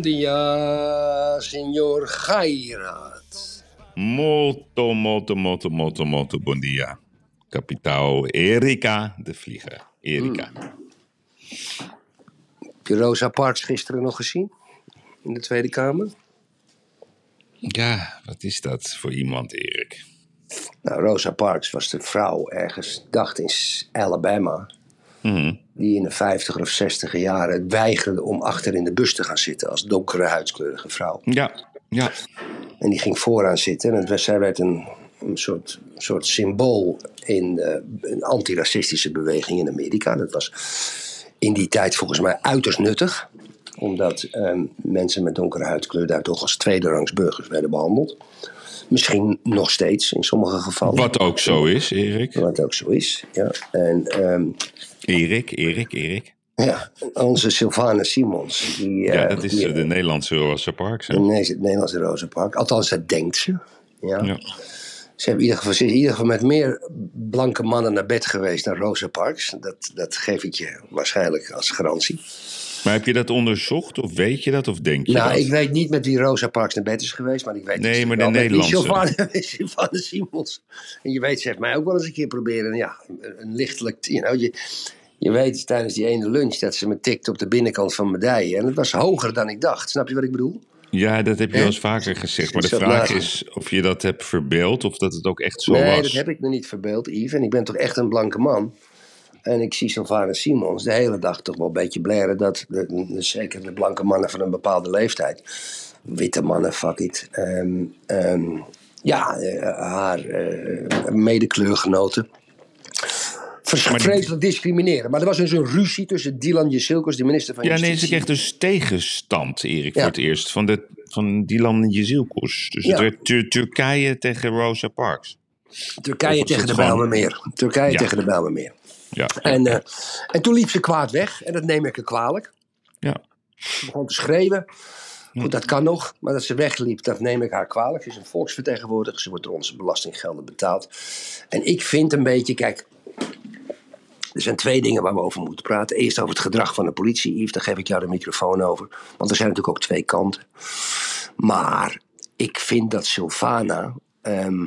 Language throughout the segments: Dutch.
dia, senhor Gairat. Molto, molto, molto, molto, molto dia. Kapitaal Erika de Vlieger. Erika. Heb je Rosa Parks gisteren nog gezien? In de Tweede Kamer? Ja, wat is dat voor iemand, Erik? Nou, Rosa Parks was de vrouw ergens, dacht in Alabama, Mhm. Die in de 50 of 60 jaren weigerde om achter in de bus te gaan zitten als donkere huidskleurige vrouw. Ja, ja. En die ging vooraan zitten en het was, zij werd een, een soort, soort symbool in de, een antiracistische beweging in Amerika. Dat was in die tijd volgens mij uiterst nuttig, omdat ehm, mensen met donkere huidkleur daar toch als tweederangs burgers werden behandeld. Misschien nog steeds in sommige gevallen. Wat ook zo is, Erik. Wat ook zo is. Ja. En ehm, Erik, Erik, Erik. ja, onze Sylvana Simons. Die, Ja, eh, dat is die- de Nederlandse Rosa Parks. hè? Nee, het Nederlandse Rozenpark. Althans, dat denkt ze. Ja. Ja. Ze, hebben in ieder geval, ze is in ieder geval met meer blanke mannen naar bed geweest dan Rosa Parks. Dat, dat geef ik je waarschijnlijk als garantie. Maar heb je dat onderzocht? Of weet je dat? Of denk je nou, dat? ik weet niet met wie Rosa Parks naar bed is geweest, maar ik weet Nee, maar de Nederlandse. Sylvana, Sylvana Simons. En je weet, ze heeft mij ook wel eens een keer proberen, ja, een, lichtelijk, you know, je, je weet tijdens die ene lunch dat ze me tikte op de binnenkant van mijn dijen. En het was hoger dan ik dacht. Snap je wat ik bedoel? Ja, dat heb je wel eens vaker gezegd. Maar de vraag is of je dat hebt verbeeld of dat het ook echt zo nee, was. dat heb ik me niet verbeeld, Yves. En ik ben toch echt een blanke man. En ik zie Sylvana Simons de hele dag toch wel een beetje blaren dat, de, de- zeker de blanke mannen van een bepaalde leeftijd, witte mannen, fuck it, ehm, ehm, ja, eh, haar eh medekleurgenoten, vreselijk discrimineren. Maar er was dus een ruzie tussen Dylan Jesilkos, de minister van Ja, nee, ze Justitie. kreeg dus tegenstand, Erik, Ja. voor het eerst. Van, de, van Dylan Jezilkos. Dus Ja. het werd Tur- Turkije tegen Rosa Parks. Turkije tegen de gewoon- Bijlmermeer. Turkije tegen de Bijlmermeer. Ja, En, eh, en toen liep ze kwaad weg. En dat neem ik er kwalijk. ja. Ze begon te schreeuwen. Goed, dat kan nog. Maar dat ze wegliep, dat neem ik haar kwalijk. Ze is een volksvertegenwoordiger. Ze wordt door onze belastinggelden betaald. En ik vind een beetje, kijk... Er zijn twee dingen waar we over moeten praten. Eerst over het gedrag van de politie, Yves. Daar geef ik jou de microfoon over. Want er zijn natuurlijk ook twee kanten. Maar ik vind dat Sylvana ehm,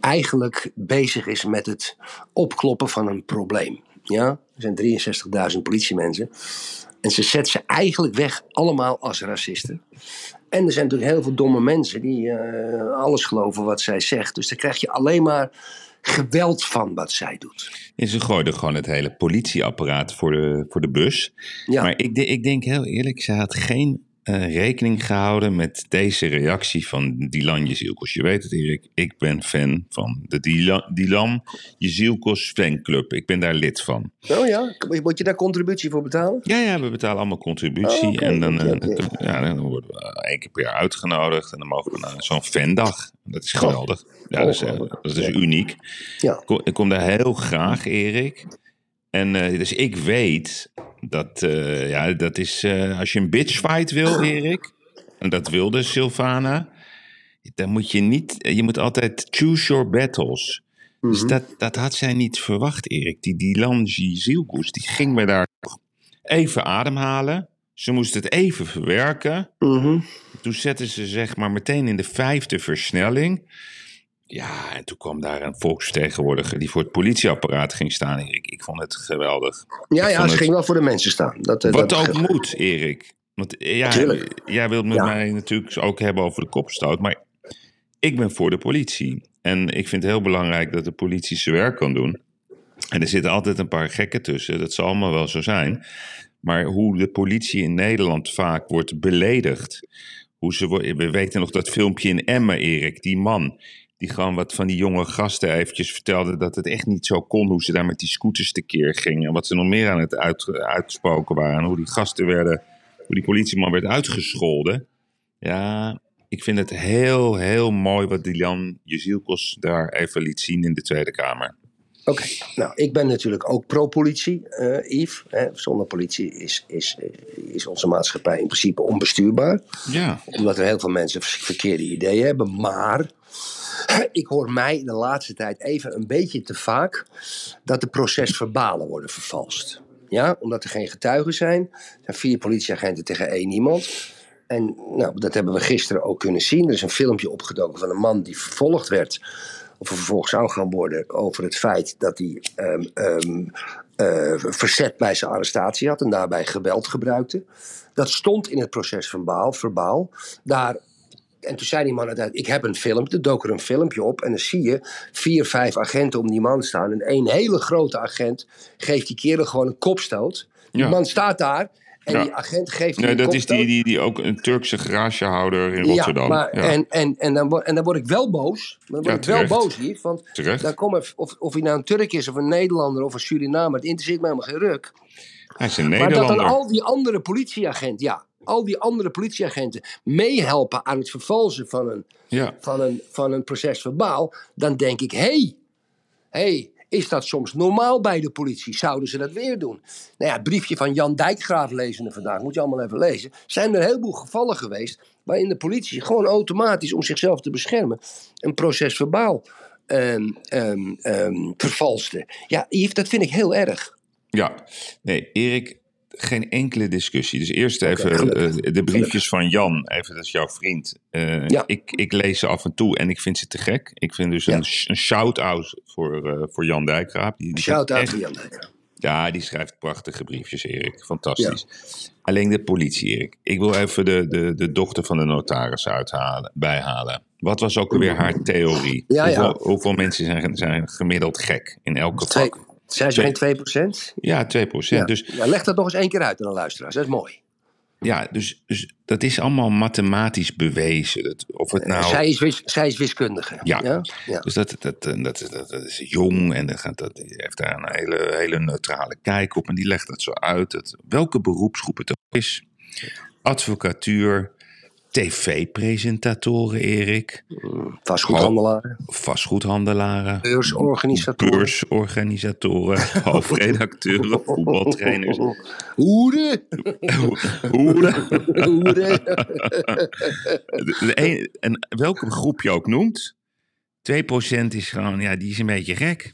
eigenlijk bezig is met het opkloppen van een probleem. Ja? Er zijn 63.000 politiemensen. En ze zet ze eigenlijk weg allemaal als racisten. En er zijn natuurlijk heel veel domme mensen die eh, alles geloven wat zij zegt. Dus dan krijg je alleen maar geweld van wat zij doet. En ze gooiden gewoon het hele politieapparaat voor de, voor de bus. Ja. Maar ik, ik denk heel eerlijk, ze had geen eh, rekening gehouden met deze reactie van Dylan Jezilkos. Je weet het, Erik, ik ben fan van de Dylan, Dylan Jezilkos fanclub. Ik ben daar lid van. Oh ja, moet je daar contributie voor betalen? Ja, ja, we betalen allemaal contributie. Oh, en dan, oké. ja, dan worden we één keer per jaar uitgenodigd. En dan mogen we naar zo'n fandag. Dat is geweldig. Ja, dat is, eh, dat is dus uniek. Ja. Ik kom, ik kom daar heel graag, Erik. En dus ik weet dat, eh, ja, dat is, eh, als je een bitchfight wil, Erik, en dat wilde Sylvana, dan moet je niet, je moet altijd choose your battles. Dus Mhm. dat, dat had zij niet verwacht, Erik. Die Dylan Zielkoes, die ging me daar even ademhalen. Ze moest het even verwerken. Mhm. Toen zetten ze zeg maar meteen in de vijfde versnelling. Ja, en toen kwam daar een volksvertegenwoordiger die voor het politieapparaat ging staan, Erik. Ik vond het geweldig. Ja, Ik ja, ze het- ging wel voor de mensen staan. Dat, eh, Wat dat, ook moet, Erik. Want eh, ja, jij wilt met Ja. mij natuurlijk ook hebben over de kopstoot. Maar ik ben voor de politie. En ik vind het heel belangrijk dat de politie zijn werk kan doen. En er zitten altijd een paar gekken tussen. Dat zal allemaal wel zo zijn. Maar hoe de politie in Nederland vaak wordt beledigd. Hoe ze, we weten nog dat filmpje in Emmen, Erik. Die man Die gewoon wat van die jonge gasten eventjes vertelde dat het echt niet zo kon hoe ze daar met die scooters tekeer gingen. En wat ze nog meer aan het uit, uitspoken waren. En hoe die gasten werden, hoe die politieman werd uitgescholden. Ja, ik vind het heel, heel mooi wat Dylan Jezielkos daar even liet zien in de Tweede Kamer. Oké, nou, ik ben natuurlijk ook pro-politie, eh Yves. Hè. Zonder politie is, is, is onze maatschappij in principe onbestuurbaar. Ja, Omdat er heel veel mensen verkeerde ideeën hebben. Maar ik hoor mij de laatste tijd even een beetje te vaak dat de procesverbalen worden vervalst. Ja, omdat er geen getuigen zijn. Er zijn vier politieagenten tegen één iemand. En nou, dat hebben we gisteren ook kunnen zien. Er is een filmpje opgedoken van een man die vervolgd werd. Of vervolgd zou gaan worden over het feit dat hij ehm, ehm, eh, verzet bij zijn arrestatie had en daarbij geweld gebruikte. Dat stond in het proces verbaal. verbaal. Daar, en toen zei die man uiteindelijk, ik heb een filmpje, dook er een filmpje op. En dan zie je vier, vijf agenten om die man staan. En één hele grote agent geeft die kerel gewoon een kopstoot. Die Ja. man staat daar en Ja. die agent geeft hem nee, dat is die, die, die ook een Turkse garagehouder in Rotterdam. Ja, maar, Ja, En, en, en, dan, word- en dan word ik wel boos. Dan word Ja, ik wel boos hier. Want Terecht. dan kom er, of, of hij nou een Turk is, of een Nederlander, of een Surinamer. Het interesseert me helemaal geen ruk. Hij is een Maar dat Nederlander. dan al die andere politieagenten, ja, al die andere politieagenten meehelpen aan het vervalsen van een, Ja. van een, van een proces verbaal, dan denk ik, hé, hey, hey, is dat soms normaal bij de politie? Zouden ze dat weer doen? Nou ja, het briefje van Jan Dijkgraaf lezen we vandaag, moet je allemaal even lezen. Zijn er een heleboel gevallen geweest waarin de politie gewoon automatisch om zichzelf te beschermen een proces verbaal ehm, ehm, ehm, vervalste. Ja, Yves, dat vind ik heel erg. Ja, nee, Erik, geen enkele discussie. Dus eerst even eh, de briefjes van Jan, even, dat is jouw vriend. Eh, Ja. ik, ik lees ze af en toe en ik vind ze te gek. Ik vind dus Ja. een, een shout-out voor, eh, voor Jan Dijkgraaf. Die, die Shout-out voor Jan Dijkgraaf. Ja, die schrijft prachtige briefjes, Erik. Fantastisch. Alleen de politie, Erik. Ik wil even de, de, de dochter van de notaris uithalen, bijhalen. Wat was ook alweer haar theorie? Ja, ja. hoeveel, hoeveel mensen zijn, zijn gemiddeld gek in elke vak? Zijn ze Twee. geen 2%? Ja, 2 Ja. Dus ja, leg dat nog eens één keer uit aan de luisteraars. Dat is mooi. Ja, dus, dus dat is allemaal mathematisch bewezen. Dat, of het nou. zij, is wis, zij is wiskundige. Ja. ja? ja. Dus dat, dat, dat, dat, dat, dat is jong en dat, gaat, dat heeft daar een hele, hele neutrale kijk op. En die legt dat zo uit. Dat, welke beroepsgroep het ook is. Advocatuur, tv-presentatoren, Erik. Vastgoedhandelaren, Vastgoedhandelaren. beursorganisatoren, Beursorganisatoren, hoofdredacteuren, voetbaltrainers. hoeren. Hoeren. en welke groep je ook noemt, 2% is gewoon, ja, die is een beetje gek.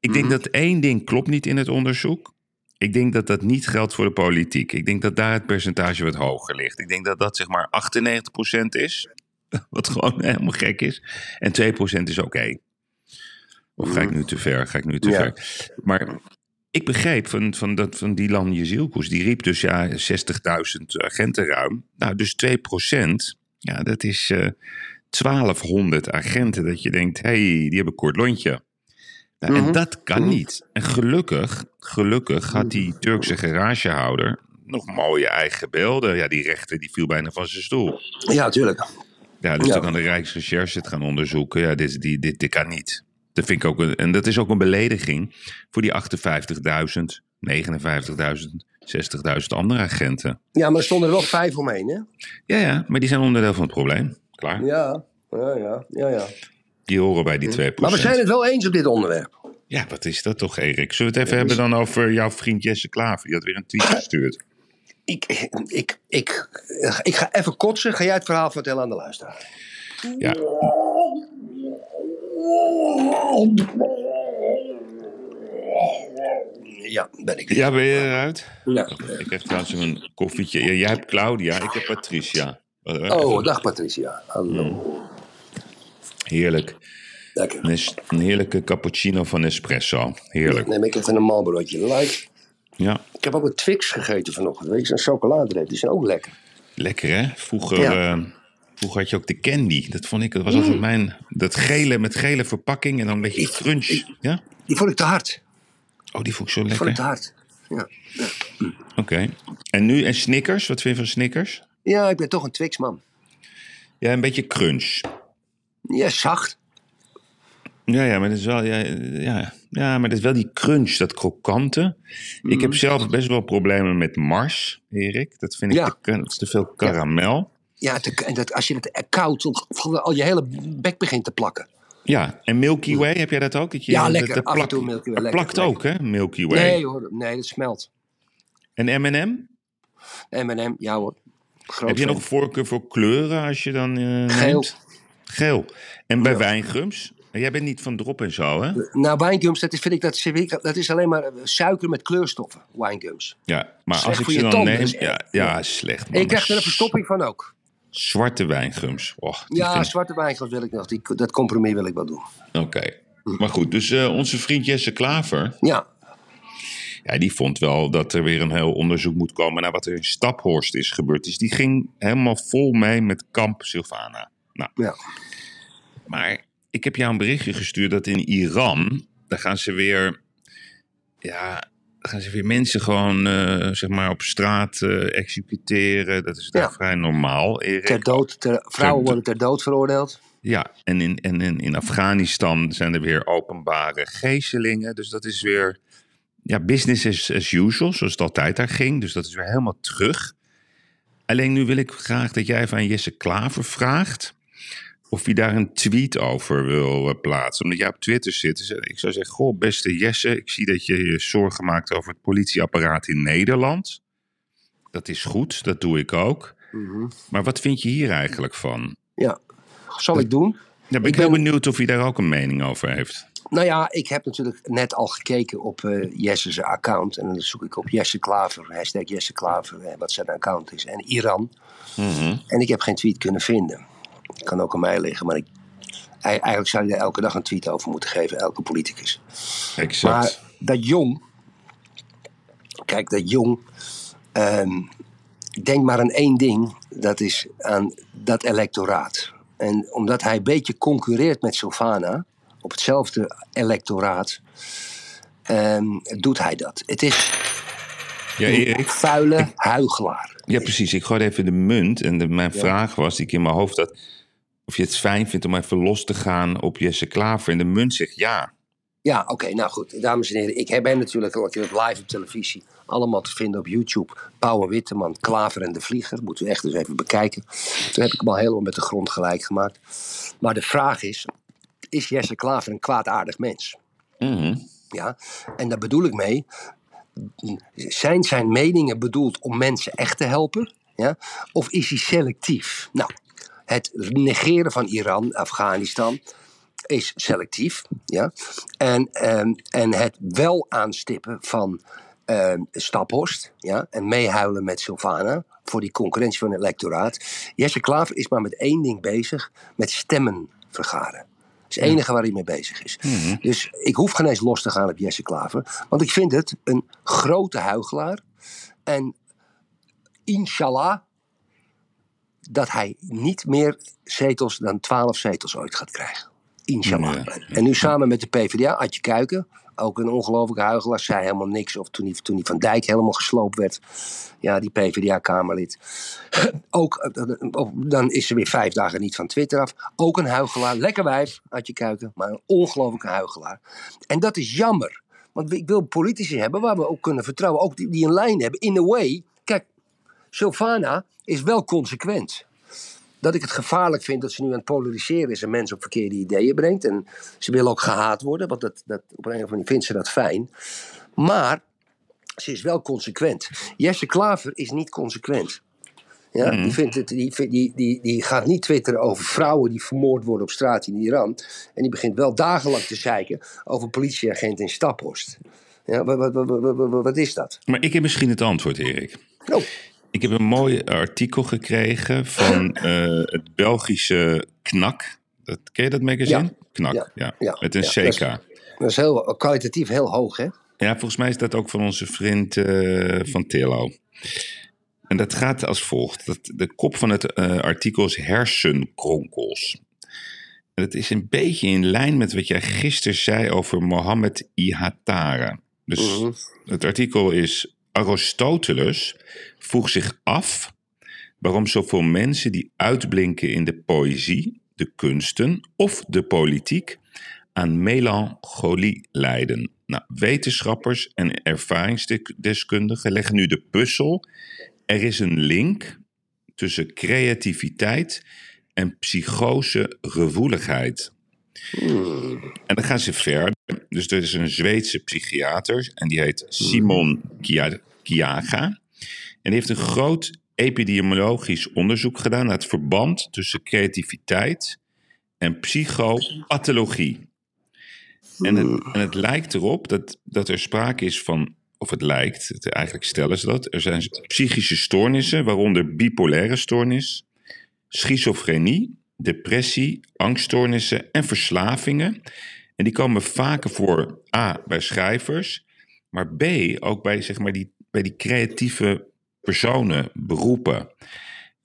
Ik denk dat één ding klopt niet in het onderzoek. Ik denk dat dat niet geldt voor de politiek. Ik denk dat daar het percentage wat hoger ligt. Ik denk dat dat zeg maar 98% is, wat gewoon helemaal gek is. En 2% is oké. Of ga ik nu te ver? Ga ik nu te Ja. ver? Maar ik begreep van, van, dat, van Dylan Jezielkoes, die riep dus ja 60.000 agenten ruim. Nou, dus 2%, ja, dat is eh 1200 agenten. Dat je denkt, hé, hey, die hebben een kort lontje. Nou, En Mhm. dat kan niet. En gelukkig, gelukkig had die Turkse garagehouder nog mooie eigen beelden. Ja, die rechter die viel bijna van zijn stoel. Ja, tuurlijk. Ja, dus Ja. dan kan de Rijksrecherche het gaan onderzoeken. Ja, dit, die, dit, dit kan niet. Dat vind ik ook een, en dat is ook een belediging voor die 58.000, 59.000, 60.000 andere agenten. Ja, maar er stonden er wel vijf omheen, hè? Ja, ja, maar die zijn onderdeel van het probleem. Klaar. Ja, ja, ja, ja. ja. Die horen bij die 2%. Maar we zijn het wel eens op dit onderwerp. Ja, wat is dat toch, Erik? Zullen we het even hebben dan over jouw vriend Jesse Klaver? Die had weer een tweet gestuurd. Ik, ik, ik, ik ga even kotsen. Ga jij het verhaal vertellen aan de luisteraar? Ja, Ja, ben ik. ja ben je eruit? Ja. Ik heb trouwens een koffietje. Ja, jij hebt Claudia, ik heb Patricia. Oh, dag Patricia. Hallo. Heerlijk. Lekker. Een, een heerlijke cappuccino van Espresso. Heerlijk. Neem ik even een Marlborootje light. Ja, Ik heb ook een Twix gegeten vanochtend. Weet je, zo'n chocoladereep. Die zijn ook lekker. lekker hè? Vroeger, Ja. eh, vroeger had je ook de candy. Dat vond ik, dat was altijd mijn... Dat gele met gele verpakking en dan een beetje crunch. Ja? Die vond ik te hard. Oh, die vond ik zo Die vond ik lekker. te hard. Ja. Oké. En nu, en Snickers? Wat vind je van Snickers? ja, ik ben toch een Twix man. Ja, een beetje crunch. Ja, zacht. Ja, ja, maar dat is wel, ja, ja, ja, maar dat is wel die crunch, dat krokante. Ik heb zelf best wel problemen met Mars, Erik. Dat vind ik Ja. te, dat te veel karamel. Ja, te- dat, als je het koud, al je hele bek begint te plakken. Ja, en Milky Way, heb jij dat ook? Dat je, Ja, dat- lekker. Dat, Af en plakt- toe Milky Way, dat lekker, plakt lekker. ook, hè, Milky Way. Nee hoor, nee, dat smelt. En M&M? M&M, ja hoor. Groot Heb je nog voorkeur voor kleuren als je dan eh, Geel. neemt? Geel. En bij Ja. wijngums? Jij bent niet van drop en zo, hè? Nou, wijngums, dat is, vind ik, dat, dat is alleen maar eh, suiker met kleurstoffen, wijngums. Ja, maar Slecht als ik ze je dan tanden, neem... Ja, ja, slecht. En man. je krijgt er een verstopping van ook. Zwarte wijngums. Och, Ja, vind- zwarte wijngums wil ik nog. Die, dat compromis wil ik wel doen. Oké. Maar goed, dus eh, onze vriend Jesse Klaver... Ja, Ja, die vond wel dat er weer een heel onderzoek moet komen... naar wat er in Staphorst is gebeurd. Dus die ging helemaal vol mee met kamp Sylvana. Nou, ja. Maar ik heb jou een berichtje gestuurd dat in Iran, daar gaan ze weer, ja, daar gaan ze weer mensen gewoon, eh, zeg maar, op straat eh, executeren. Dat is daar Ja. vrij normaal, Erik. Ter dood, ter, vrouwen worden ter dood veroordeeld. Ja, en in, en in, in Afghanistan zijn er weer openbare geestelingen. Dus dat is weer, ja, business as, as usual, zoals het altijd daar ging. Dus dat is weer helemaal terug. Alleen nu wil ik graag dat jij van Jesse Klaver vraagt of hij daar een tweet over wil eh, plaatsen. Omdat jij op Twitter zit. Dus, ik zou zeggen, goh, beste Jesse, ik zie dat je je zorgen maakt over het politieapparaat in Nederland. Dat is goed, dat doe ik ook. Mhm. Maar wat vind je hier eigenlijk van? Ja, zal ik doen. Ja, ben ik Ik heel ben- benieuwd of hij daar ook een mening over heeft. Nou ja, ik heb natuurlijk net al gekeken op eh Jesse's account. En dan zoek ik op Jesse Klaver, hashtag Jesse Klaver, eh, wat zijn account is. En Iran. En ik heb geen tweet kunnen vinden. Het kan ook aan mij liggen, maar ik, ei- eigenlijk zou je er elke dag een tweet over moeten geven, elke politicus. Exact. Maar dat jong, kijk, dat jong, ehm, denk maar aan één ding, dat is aan dat electoraat. En omdat hij een beetje concurreert met Sylvana op hetzelfde electoraat, ehm, doet hij dat. Het is ja, vuile huigelaar. Ja, precies. Ik gooi even de munt. En de, mijn vraag was, die ik in mijn hoofd had... of je het fijn vindt om even los te gaan op Jesse Klaver. En de munt zegt ja. Ja, oké, nou goed. Dames en heren, ik ben natuurlijk keer live op televisie. Allemaal te vinden op YouTube. Pauwe Witteman, Klaver en de Vlieger. Moeten we echt eens even bekijken. Toen heb ik hem al helemaal met de grond gelijk gemaakt. Maar de vraag is, is Jesse Klaver een kwaadaardig mens? Mhm. Ja, en daar bedoel ik mee. Zijn zijn meningen bedoeld om mensen echt te helpen? Ja? Of is hij selectief? Nou, het negeren van Iran, Afghanistan is selectief. Ja? En, ehm, en het wel aanstippen van ehm Staphorst ja? en meehuilen met Sylvana voor die concurrentie van het electoraat. Jesse Klaver is maar met één ding bezig: met stemmen vergaren. Dat is het enige waar hij mee bezig is. Dus ik hoef geen eens los te gaan op Jesse Klaver. Want ik vind het een grote huigelaar. En inshallah dat hij niet meer zetels dan 12 zetels ooit gaat krijgen. Inshallah. Ja. En nu samen met de PvdA, Adje Kuiken, ook een ongelofelijke huigelaar, zei helemaal niks. Of toen hij, toen hij van Dijk helemaal gesloopt werd, ja, die PvdA-kamerlid. Ook, eh, eh, dan is ze weer vijf dagen niet van Twitter af. Ook een huigelaar, lekker wijf, Adje Kuiken, maar een ongelofelijke huigelaar. En dat is jammer. Want ik wil politici hebben waar we ook kunnen vertrouwen. Ook die, die een lijn hebben. In a way, kijk, Sylvana is wel consequent. Dat ik het gevaarlijk vind dat ze nu aan het polariseren is en mensen op verkeerde ideeën brengt. En ze wil ook gehaat worden, want dat, dat, op een of andere manier vindt ze dat fijn. Maar ze is wel consequent. Jesse Klaver is niet consequent. Ja, die, vindt het, die, die, die, die gaat niet twitteren over vrouwen die vermoord worden op straat in Iran. En die begint wel dagenlang te zeiken over een politieagent in Staphorst. Ja, wat, wat, wat, wat, wat- wat is dat? Maar ik heb misschien het antwoord, Erik. Oh, Ik heb een mooi artikel gekregen van eh, het Belgische KNAK. Dat, ken je dat magazine? Ja. KNAK, ja. Ja. Ja. Met een CK. dat is- dat is heel, kwalitatief heel hoog, hè? Ja, volgens mij is dat ook van onze vriend eh, van Tillo. En dat gaat als volgt. Dat, de kop van het eh, artikel is hersenkronkels. En het is een beetje in lijn met wat jij gisteren zei over Mohammed Ihatare. Dus Mhm. het artikel is Aristoteles vroeg zich af waarom zoveel mensen die uitblinken in de poëzie, de kunsten of de politiek aan melancholie lijden. Nou, wetenschappers en ervaringsdeskundigen leggen nu de puzzel. Er is een link tussen creativiteit en psychosegevoeligheid. En dan gaan ze verder. Dus er is een Zweedse psychiater en die heet Simon Kia- Kiaga. En die heeft een groot epidemiologisch onderzoek gedaan naar het verband tussen creativiteit en psychopathologie. En het, en het lijkt erop dat, dat er sprake is van, of het lijkt, het, eigenlijk stellen ze dat, er zijn psychische stoornissen, waaronder bipolaire stoornis, schizofrenie, depressie, angststoornissen en verslavingen. En die komen vaker voor A, bij schrijvers, maar B, ook bij, zeg maar, die, bij die creatieve personen, beroepen.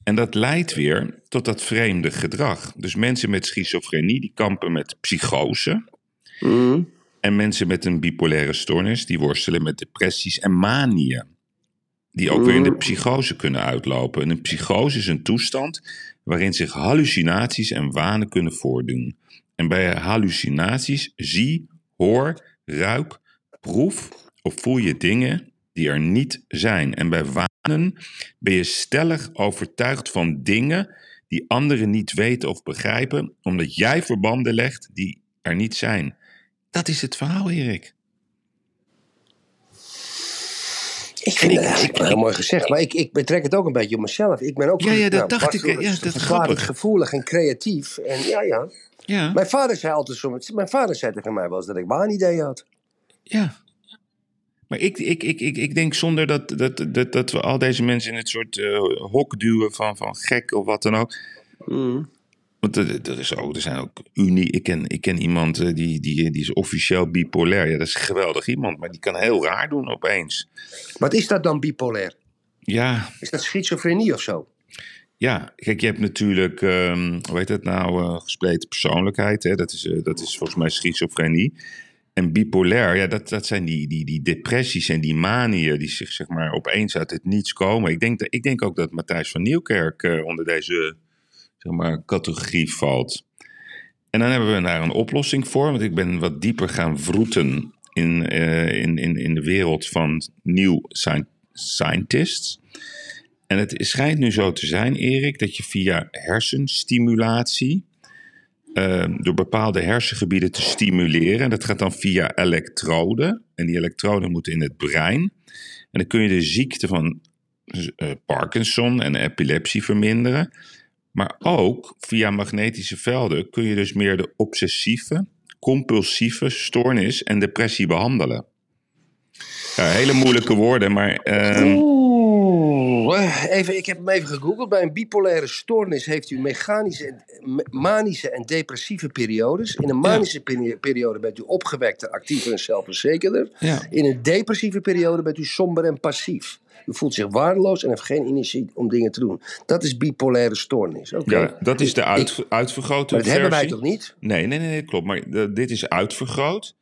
En dat leidt weer tot dat vreemde gedrag. Dus mensen met schizofrenie, die kampen met psychose. En mensen met een bipolaire stoornis, die worstelen met depressies en manieën. Die ook weer in de psychose kunnen uitlopen. En een psychose is een toestand waarin zich hallucinaties en wanen kunnen voordoen. En bij hallucinaties zie, hoor, ruik, proef of voel je dingen die er niet zijn. En bij wanen ben je stellig overtuigd van dingen die anderen niet weten of begrijpen, omdat jij verbanden legt die er niet zijn. Dat is het verhaal, Erik. Ik vind het eigenlijk wel heel mooi gezegd, maar ik, ik betrek het ook een beetje op mezelf. Ik ben ook Ja, ja, dat nou, dacht ik, ja, dat grappig. gevoelig en creatief. En ja, ja. Ja, Mijn vader zei altijd zo, mijn vader zei tegen mij wel eens dat ik waanideeën had. ja. Maar ik, ik, ik, ik, ik denk zonder dat, dat, dat, dat we al deze mensen in het soort eh, hok duwen van, van gek of wat dan ook. Want er, er, is ook, er zijn ook unie. Ik ken, ik ken iemand eh, die, die, die is officieel bipolair. Ja, dat is een geweldig iemand, maar die kan heel raar doen opeens. Wat is dat dan bipolair? Ja, Is dat schizofrenie of zo? ja. Kijk, je hebt natuurlijk, ehm, hoe heet dat nou, eh, gespleten persoonlijkheid. Hè? Dat, is, eh, dat is volgens mij schizofrenie. En bipolair, ja, dat, dat zijn die, die, die depressies en die manieën die zich zeg maar opeens uit het niets komen. Ik denk, dat- ik denk ook dat Matthijs van Nieuwkerk onder deze zeg maar, categorie valt. En dan hebben we daar een oplossing voor, want ik ben wat dieper gaan vroeten in, eh, in, in, in de wereld van nieuw sci- scientists. En het schijnt nu zo te zijn, Erik, dat je via hersenstimulatie eh, door bepaalde hersengebieden te stimuleren. En dat gaat dan via elektroden. En die elektroden moeten in het brein. En dan kun je de ziekte van eh, Parkinson en epilepsie verminderen. Maar ook via magnetische velden kun je dus meer de obsessieve, compulsieve stoornis en depressie behandelen. Ja, hele moeilijke woorden, maar ehm, Oeh, eh, even, ik heb hem even gegoogeld. Bij een bipolaire stoornis heeft u mechanische, manische en depressieve periodes. In een manische peri- periode bent u opgewekter, actiever en zelfverzekerder. Ja. In een depressieve periode bent u somber en passief. U voelt zich waardeloos en heeft geen energie om dingen te doen. Dat is bipolaire stoornis. Oké. ja, dat is de uit, Ik- uitvergrote maar dat hebben wij toch niet? Nee, nee, nee, nee, klopt. Maar dit is uitvergroot.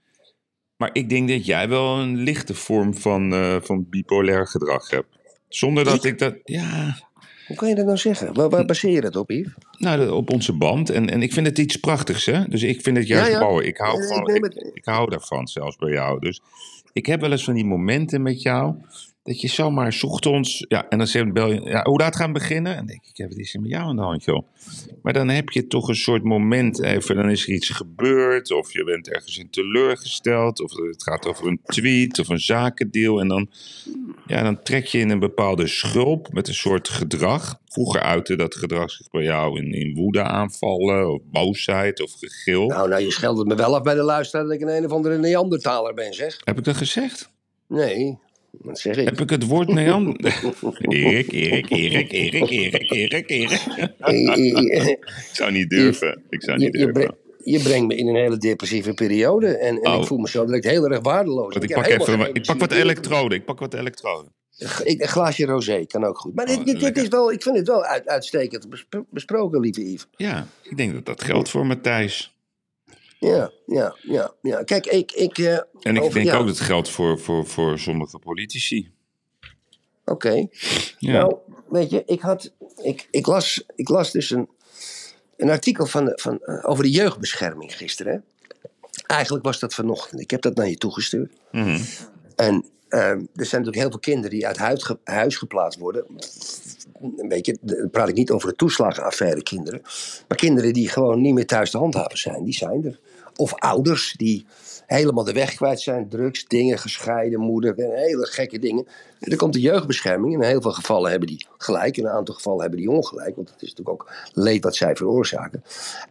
Maar ik denk dat jij wel een lichte vorm van, eh, van bipolair gedrag hebt. Zonder dat ik dat. Ja, Hoe kan je dat nou zeggen? Waar, waar baseer je dat op, Yves? nou, op onze band. En, en ik vind het iets prachtigs, hè? Dus ik vind het juist Ja, ja. mooi. Ik hou, Eh, van, ik ik hou daarvan, zelfs bij jou. Dus ik heb wel eens van die momenten met jou. Dat je zomaar 's ochtends. Ja, en dan bel je. Ja, hoe laat gaan we beginnen? En dan denk ik, ja, wat is er met jou aan de hand, joh? Maar dan heb je toch een soort moment even. Dan is er iets gebeurd. Of je bent ergens in teleurgesteld. Of het gaat over een tweet of een zakendeal. En dan, ja, dan trek je in een bepaalde schulp met een soort gedrag. Vroeger uitte dat gedrag zich bij jou in, in woede aanvallen. Of boosheid of gegil. Nou, nou, je scheldert me wel af bij de luisteraar dat ik een een of andere Neandertaler ben, zeg. Heb ik dat gezegd? Nee, dat zeg ik. Heb ik het woord Neander... Erik, Erik, Erik, Erik, Erik, Erik, Erik. Ik zou niet durven. Ik zou je, niet je, durven. je brengt me in een hele depressieve periode. En, en Oh. ik voel me zo direct heel erg waardeloos. Want ik pak, even, ik pak wat elektroden. Ik pak wat elektroden. Ik- Een glaasje rosé kan ook goed. Maar dit, Oh, dit, dit is wel, ik vind het wel uit, uitstekend bespro- besproken, lieve Yves. Ja, ik denk dat dat geldt voor Matthijs. Ja, ja, ja. ja. Kijk, ik... ik eh, En ik over- denk ja, ook dat het geldt voor, voor, voor sommige politici. Oké. Ja. Nou, weet je, ik, had, ik, ik, las, ik las dus een, een artikel van, de- van, eh, over de jeugdbescherming gisteren. hè. Eigenlijk was dat vanochtend. Ik heb dat naar je toegestuurd. Mhm. En ehm, er zijn natuurlijk heel veel kinderen die uit huis, ge- huis geplaatst worden. Weet je, dan praat ik niet over de toeslagenaffaire kinderen. Maar kinderen die gewoon niet meer thuis te handhaven zijn, die zijn er. Of ouders die helemaal de weg kwijt zijn. Drugs, dingen, gescheiden moeder, hele gekke dingen. En dan komt de jeugdbescherming. En in heel veel gevallen hebben die gelijk. In een aantal gevallen hebben die ongelijk. Want het is natuurlijk ook leed wat zij veroorzaken.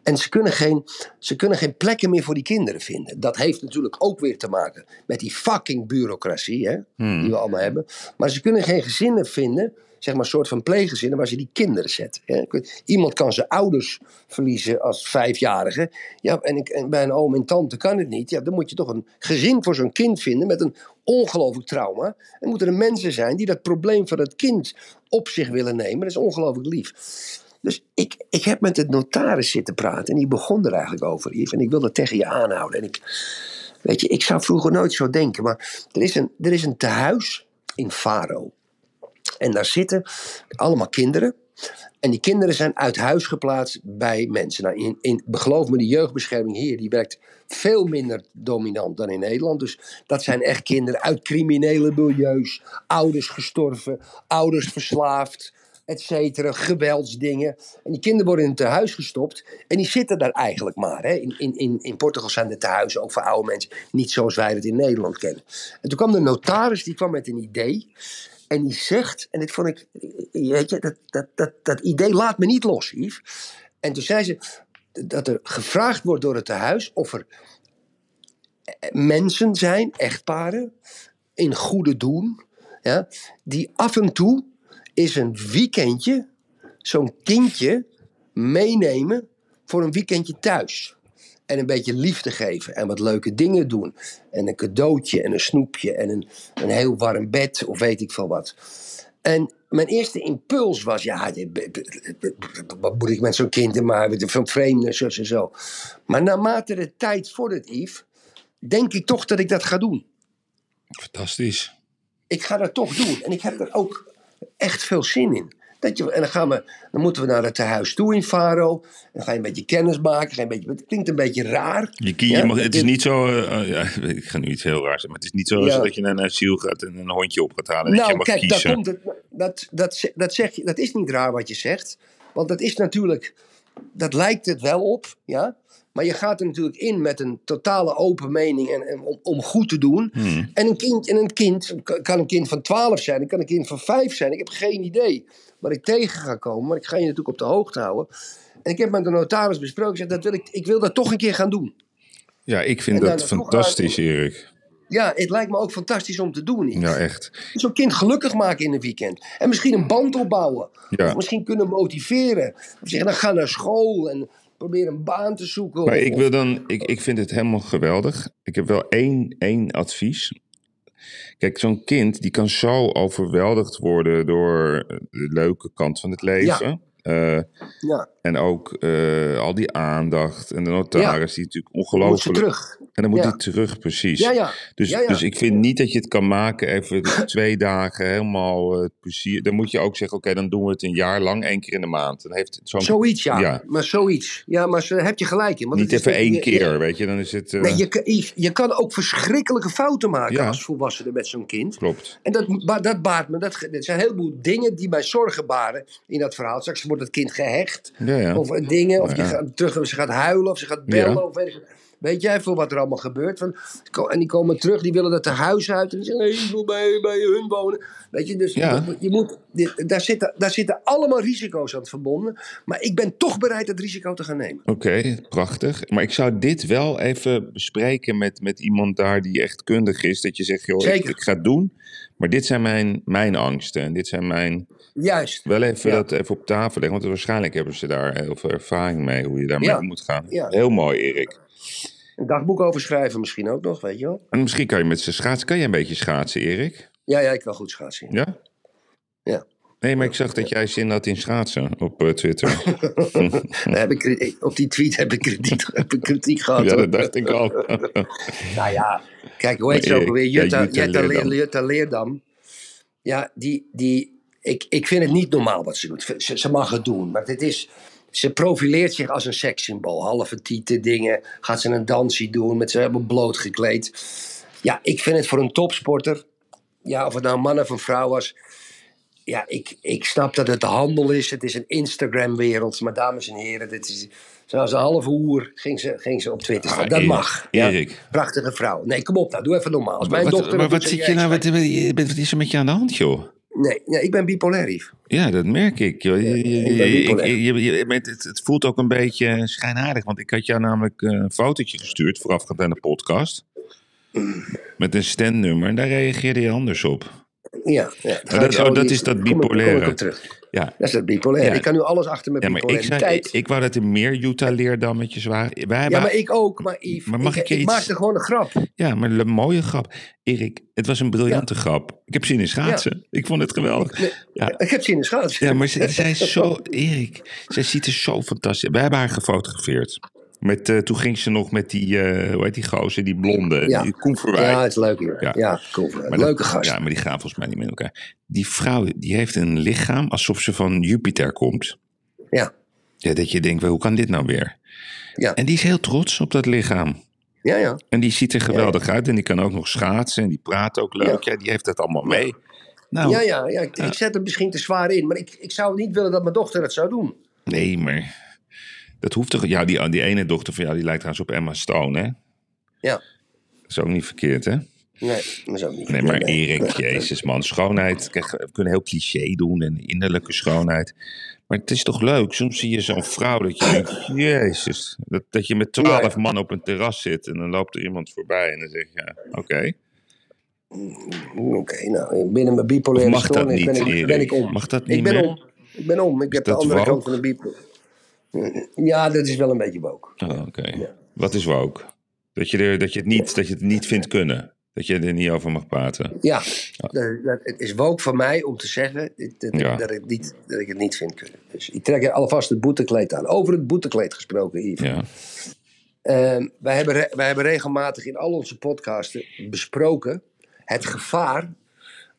En ze kunnen, geen, ze kunnen geen plekken meer voor die kinderen vinden. Dat heeft natuurlijk ook weer te maken met die fucking bureaucratie. Hè, Die we allemaal hebben. Maar ze kunnen geen gezinnen vinden. Zeg maar soort van pleeggezinnen waar ze die kinderen weet, Iemand kan zijn ouders verliezen als vijfjarige. Ja, en, ik, en bij een oom en tante kan het niet. Ja, dan moet je toch een gezin voor zo'n kind vinden met een ongelooflijk trauma. En moeten er mensen zijn die dat probleem van het kind op zich willen nemen. Dat is ongelooflijk lief. Dus ik, ik heb met de notaris zitten praten en die begon er eigenlijk over, Yves. En ik wil dat tegen je aanhouden. En ik, weet je, ik zou vroeger nooit zo denken, maar er is een, er is een tehuis in Faro. En daar zitten allemaal kinderen. En die kinderen zijn uit huis geplaatst bij mensen. Nou, in, in, geloof me, de jeugdbescherming hier die werkt veel minder dominant dan in Nederland. Dus dat zijn echt kinderen uit criminele milieus. Ouders gestorven, ouders verslaafd, et cetera. Geweldsdingen. En die kinderen worden in een tehuis gestopt. En die zitten daar eigenlijk maar. Hè. In, in, in, in Portugal zijn de tehuizen ook voor oude mensen niet zoals wij het in Nederland kennen. En toen kwam de notaris, die kwam met een idee. En die zegt, en dit vond ik, weet je, dat, dat, dat, dat idee laat me niet los, Yves. En toen zei ze dat er gevraagd wordt door het tehuis of er mensen zijn, echtparen, in goede doen, ja, die af en toe is een weekendje zo'n kindje meenemen voor een weekendje thuis. En een beetje liefde geven en wat leuke dingen doen. En een cadeautje en een snoepje en een, een heel warm bed of weet ik veel wat. En mijn eerste impuls was, ja, wat moet ik met zo'n kind maar van vreemden, zo en zo. Maar naarmate de tijd vordert, Yves, denk ik toch dat ik dat ga doen. Fantastisch. Ik ga dat toch doen. En ik heb er ook echt veel zin in. Dat je, en dan, gaan we, dan moeten we naar het tehuis toe in Faro. Dan ga je een beetje kennis maken. Ga je een beetje, het klinkt een beetje raar. Je, je Ja, mag, het is niet zo, eh, ja, ik ga nu iets heel raars zeggen, maar het is niet zo Ja. dat je naar een asiel gaat en een hondje op gaat halen dat Nou, mag kijk, kiezen. komt dat, dat, ze- dat, zeg je, dat is niet raar wat je zegt. Want dat is natuurlijk, dat lijkt het wel op, ja. Maar je gaat er natuurlijk in met een totale open mening en, en om, om goed te doen. Hmm. En een kind, en een kind kan een kind van 12 zijn, kan een kind van 5 zijn. Ik heb geen idee wat ik tegen ga komen, maar ik ga je natuurlijk op de hoogte houden. En ik heb met de notaris besproken, ik zeg, dat wil ik, ik wil dat toch een keer gaan doen. Ja, ik vind dan dat naartoe fantastisch, gaan. Erik. Ja, het lijkt me ook fantastisch om te doen. Ja, echt. Zo'n kind gelukkig maken in een weekend. En misschien een band opbouwen. Ja. Of misschien kunnen motiveren. Of zeggen, dan ga naar school en probeer een baan te zoeken. Maar Of- ik wil dan, ik, ik vind het helemaal geweldig. Ik heb wel één, één advies. Kijk, zo'n kind die kan zo overweldigd worden door de leuke kant van het leven. Eh, Ja, en ook eh, al die aandacht en de notaris die natuurlijk ongelooflijk... terug. En dan moet Ja. hij terug, precies. Ja, ja. Dus, dus ik vind niet dat je het kan maken even twee dagen helemaal eh, plezier. Dan moet je ook zeggen, oké, dan doen we het een jaar lang, één keer in de maand. Dan heeft zo'n... Zoiets, ja. Maar zoiets. Ja, maar daar heb je gelijk in. Want Niet even één je- keer, je- weet je, dan is het... eh, Nee, je, je kan ook verschrikkelijke fouten maken als volwassene met zo'n kind. Klopt. En dat, dat baart me. Dat, zijn een heleboel dingen die mij zorgen baren in dat verhaal. Straks wordt het kind gehecht. Of dingen. Of die gaat terug, ze gaat huilen. Of ze gaat bellen. Of weet, ik- weet jij veel wat er allemaal gebeurt? Van, en die komen terug. Die willen dat de huis uit. En die zeggen: nee, ik wil bij, bij hun wonen. Weet je, dus Ja. je moet, daar, zitten, daar zitten allemaal risico's aan verbonden. Maar ik ben toch bereid dat risico te gaan nemen. Oké, prachtig. Maar ik zou dit wel even bespreken met, met iemand daar die echt kundig is. Dat je zegt, joh, ik, ik ga het doen. Maar dit zijn mijn, mijn angsten. En dit zijn mijn... Juist. Wel even Ja. dat even op tafel leggen. Want waarschijnlijk hebben ze daar heel veel ervaring mee. Hoe je daarmee Ja. om moet gaan. Ja. Heel mooi, Erik. Een dagboek over schrijven misschien ook nog, weet je wel? En misschien kan je met z'n schaatsen... Kan je een beetje schaatsen, Erik? Ja, ja, ik kan goed schaatsen. Ja? Ja. Nee, maar ik zag dat jij zin had in schaatsen op eh, Twitter. Heb ik, op die tweet heb ik kritiek, heb ik kritiek gehad. ja, dat dacht ik al. Nou ja, kijk, hoe heet ze ook alweer? Jutta, Jutta Jutta, Leer- Leerdam. Jutta Leerdam. Ja, die, die, ik, ik vind het niet normaal wat ze doet. Ze, ze mag het doen, maar dit is... ze profileert zich als een sekssymbool. Halve tieten dingen. Gaat ze een dansje doen met ze helemaal bloot gekleed. Ja, ik vind het voor een topsporter. Ja, of het nou een man of een vrouw was. Ja, ik, ik snap dat het de handel is. Het is een Instagram-wereld. Maar dames en heren, dit is. Zoals een halve uur ging ze, ging ze op Twitter staan. Ah, dat Erik, mag. Ja. Erik. Prachtige vrouw. Nee, kom op nou. Doe even normaal. Als mijn wat, dochter... maar dat wat zit je nou, wat, bent- wat is er met je aan de hand, joh? Nee, nee, ik ben bipolair, Yves. Ja, dat merk ik. Joh. Je, je, het, voelt ook een beetje schijnaardig. Want ik had jou namelijk eh, een fotootje gestuurd voorafgaand aan de podcast. Met een standnummer. En daar reageerde je anders op. Ja, dat- oh, dat is dat Kom ik- kom ik bipolaire. Ja, Dat is dat bipolair. Ja. Ik kan nu alles achter mijn ja maar ik, zei, bipolariteit. ik, ik wou dat er meer Utah-leerdammetjes waren. Wij ja, maar ik ook. Maar Yves, Maar mag ik, ik je ik iets- maakte gewoon een grap. Ja, maar een mooie grap. Erik, het was een briljante grap. Ik heb zin in schaatsen. Ik vond het geweldig. Nee, Ja. Ik heb zin in schaatsen. Ja, maar zij is zo... Erik, zij ziet er zo fantastisch Wij hebben haar gefotografeerd. Met, eh, toen ging ze nog met die, eh, hoe heet die gozer, die blonde, Ja. die Koen. Ja, het is leuk hier. Ja. Ja, cool. Maar Leuke gast. Ja, maar die gaan volgens mij niet met elkaar. Die vrouw, die heeft een lichaam alsof ze van Jupiter komt. Ja. Ja, dat je denkt, hoe kan dit nou weer? Ja. En die is heel trots op dat lichaam. Ja, ja. En die ziet er geweldig uit. En die kan ook nog schaatsen. En die praat ook leuk. Ja, die heeft dat allemaal mee. Nou, Ja, ja, ja. Ik, ik zet het misschien te zwaar in. Maar ik, ik zou niet willen dat mijn dochter het zou doen. nee, maar... Dat hoeft toch... Ja, die, die ene dochter van jou, die lijkt trouwens op Emma Stone, hè? Ja. Dat is ook niet verkeerd, hè? Nee, dat is ook niet. Nee, maar. Erik, jezus man, schoonheid. Kijk, we kunnen heel cliché doen en innerlijke schoonheid. Maar het is toch leuk? Soms zie je zo'n vrouw dat je denkt, jezus. Dat, dat je met twaalf man op een terras zit en dan loopt er iemand voorbij en dan zeg je, ja, oké. Oké, nou, binnen mijn bipolaire stoornis ben, niet, ik, ben ik om. Mag dat niet ik ben meer? om. Ik ben om. Ik heb de andere kant van de bipolaire. Ja, dat is wel een beetje woke. Oh, oké. Wat is woke? Dat je, er, dat, je het niet, dat je het niet vindt kunnen. Dat je er niet over mag praten. Ja, dat- het is woke van mij om te zeggen dat, dat, Ja. dat ik, niet, dat ik het niet vind kunnen. Dus ik trek er alvast het boetekleed aan. Over het boetekleed gesproken, Yves. Ja. Ehm, wij, hebben wij hebben regelmatig in al onze podcasten besproken het gevaar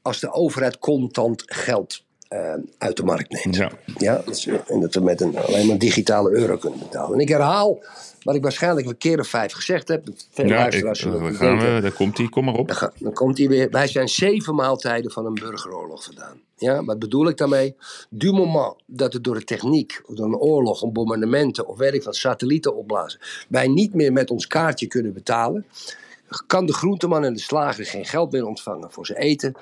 als de overheid contant geld ehm, uit de markt neemt. Ja. Ja, dus, eh, en dat we met een, alleen maar digitale euro kunnen betalen. En ik herhaal wat ik waarschijnlijk een keer of vijf gezegd heb. Veel Ja, luisteraars gaan we, daar komt hij, kom maar op. Dan, ga- dan komt hij weer. Wij zijn zeven maaltijden van een burgeroorlog vandaan. Ja, wat bedoel ik daarmee? Du moment dat het door de techniek, of door een oorlog, een bombardementen of ik wat, satellieten opblazen, wij niet meer met ons kaartje kunnen betalen, kan de groenteman en de slager geen geld meer ontvangen voor zijn eten,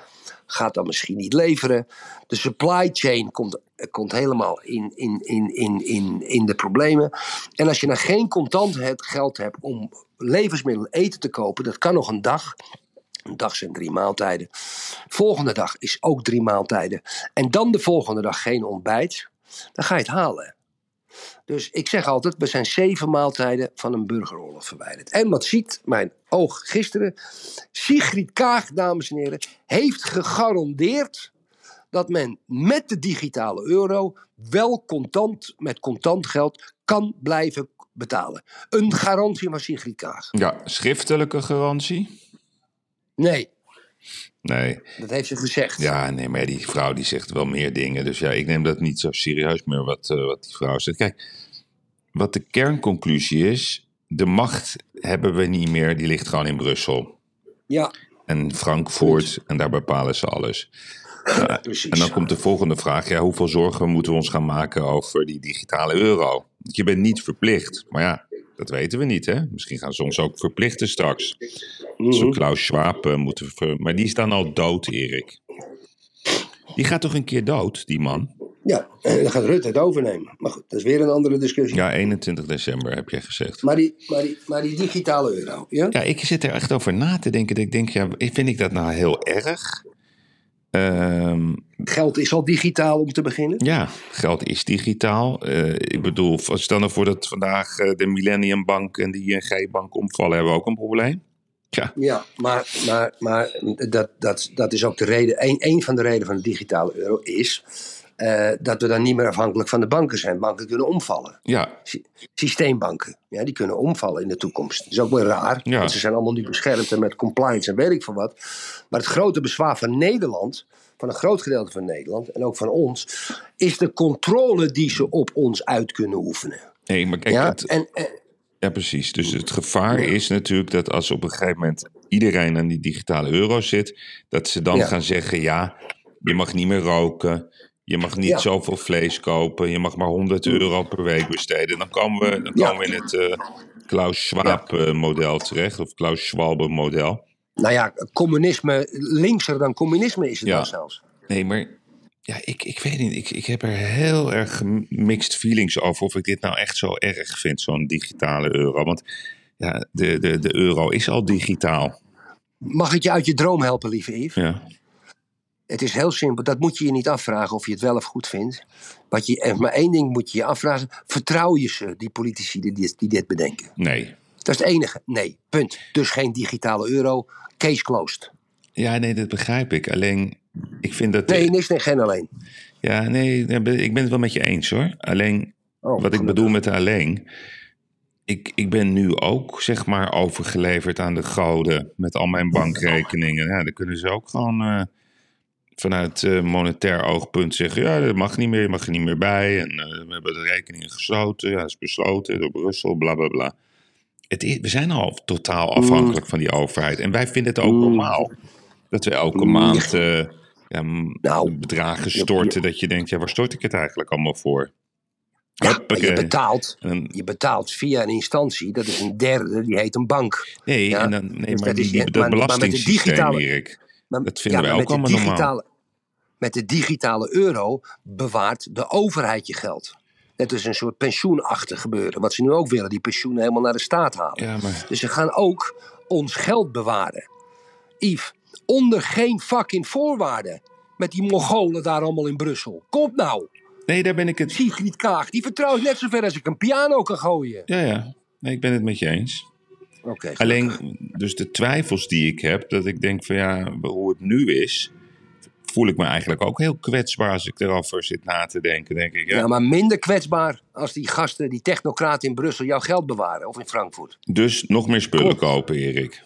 gaat dan misschien niet leveren. De supply chain komt, komt helemaal in, in, in, in, in, in de problemen. En als je dan geen contant het geld hebt om levensmiddelen eten te kopen, dat kan nog een dag. Een dag zijn drie maaltijden. Volgende dag is ook drie maaltijden. En dan de volgende dag geen ontbijt. Dan ga je het halen. Dus ik zeg altijd, we zijn zeven maaltijden van een burgeroorlog verwijderd. En wat ziet mijn oog gisteren? Sigrid Kaag, dames en heren, heeft gegarandeerd dat men met de digitale euro wel contant, met contant geld kan blijven betalen. Een garantie van Sigrid Kaag. Ja, schriftelijke garantie? Nee, Nee. dat heeft ze gezegd. Ja, nee, maar die vrouw die zegt wel meer dingen. Dus ja, ik neem dat niet zo serieus meer wat, eh, wat die vrouw zegt. Kijk, wat de kernconclusie is... de macht hebben we niet meer, die ligt gewoon in Brussel. Ja, En Frankfurt, en daar bepalen ze alles. Ja, precies. en dan komt de volgende vraag. Ja, hoeveel zorgen moeten we ons gaan maken over die digitale euro? Je bent niet verplicht. Maar ja, dat weten we niet, hè? Misschien gaan ze ons ook verplichten straks. Mhm. Zo Klaus Schwab eh, moeten ver... Maar die is dan al dood, Erik. Die gaat toch een keer dood, die man? Ja, en dan gaat Rutte het overnemen. Maar goed, dat is weer een andere discussie. Ja, 21 december heb jij gezegd. Maar, die, maar, die, maar die digitale euro, ja? Ja, ik zit er echt over na te denken. Dat ik denk, ja, vind ik dat nou heel erg? Ehm, Geld is al digitaal om te beginnen. ja, geld is digitaal. Eh, ik bedoel, stel nou voor dat vandaag eh, de Millennium Bank en de ING Bank omvallen, hebben we ook een probleem. Ja, Ja, maar, maar, maar dat, dat, dat is ook de reden. Een, een van de redenen van de digitale euro is eh, dat we dan niet meer afhankelijk van de banken zijn. Banken kunnen omvallen. ja, Sy- Systeembanken, ja, die kunnen omvallen in de toekomst. Dat is ook wel raar, Ja. want ze zijn allemaal nu beschermd en met compliance en weet ik veel wat. Maar het grote bezwaar van Nederland, van een groot gedeelte van Nederland en ook van ons, is de controle die ze op ons uit kunnen oefenen. Nee, maar kijk, Ja, het- en, en, Ja, precies. Dus het gevaar is natuurlijk dat als op een gegeven moment iedereen aan die digitale euro zit, dat ze dan Ja. gaan zeggen: ja, je mag niet meer roken, je mag niet Ja. zoveel vlees kopen, je mag maar 100 euro per week besteden. Dan komen we, dan Ja. komen we in het eh, Klaus Schwab-model terecht, of Klaus Schwab-model. nou ja, communisme, linkser dan communisme is het Ja. dan zelfs. Nee, maar ja, ik, ik weet niet. Ik, ik heb er heel erg mixed feelings over of ik dit nou echt zo erg vind, zo'n digitale euro. Want ja, de, de, de euro is al digitaal. Mag ik je uit je droom helpen, lieve Yves? Ja. Het is heel simpel. Dat moet je je niet afvragen of je het wel of goed vindt. Wat je, eh, maar één ding moet je je afvragen. Vertrouw je ze, die politici die dit, die dit bedenken? Nee. Dat is het enige. Nee, punt. Dus geen digitale euro. Case closed. Ja, nee, dat begrijp ik. Alleen, ik vind dat... Nee, niks en geen alleen. Ja, nee, ik ben het wel met je eens hoor. Alleen, Oh, wat ik bedoel met alleen... Ik, ik ben nu ook, zeg maar, overgeleverd aan de goden met al mijn bankrekeningen. Ja, dan kunnen ze ook gewoon eh, vanuit eh, monetair oogpunt zeggen... ja, dat mag niet meer, je mag er niet meer bij. En eh, we hebben de rekeningen gesloten, ja, dat is besloten door Brussel, bla bla bla. Het is, we zijn al totaal afhankelijk van die overheid. En wij vinden het ook normaal dat we elke maand eh, ja, Nou, bedragen storten. Dat je denkt, ja, waar stort ik het eigenlijk allemaal voor? Ja, je betaalt, En je betaalt via een instantie. Dat is een derde, die heet een bank. nee, Ja, en dan, nee dus maar dat die, is- maar- dat maar met de belastingssysteem, digitale- Erik. Maar- Dat vinden ja, wij ook allemaal normaal. Met de digitale euro bewaart de overheid je geld. Dat is een soort pensioenachtig gebeuren. Wat ze nu ook willen, die pensioenen helemaal naar de staat halen. Ja, maar Dus ze gaan ook ons geld bewaren. Yves, onder geen fucking voorwaarden. Met die Mongolen daar allemaal in Brussel. Komt nou. nee, daar ben ik het... Sigrid Kaag, die vertrouw ik net zover als ik een piano kan gooien. Ja, ja. Nee, ik ben het met je eens. Oké. Alleen, dus de twijfels die ik heb, dat ik denk van ja, hoe het nu is, voel ik me eigenlijk ook heel kwetsbaar als ik erover zit na te denken. Denk ik, ja. Ja, maar minder kwetsbaar als die gasten, die technocraten in Brussel, jouw geld bewaren. Of in Frankfurt. Dus nog meer spullen Klopt. kopen, Erik.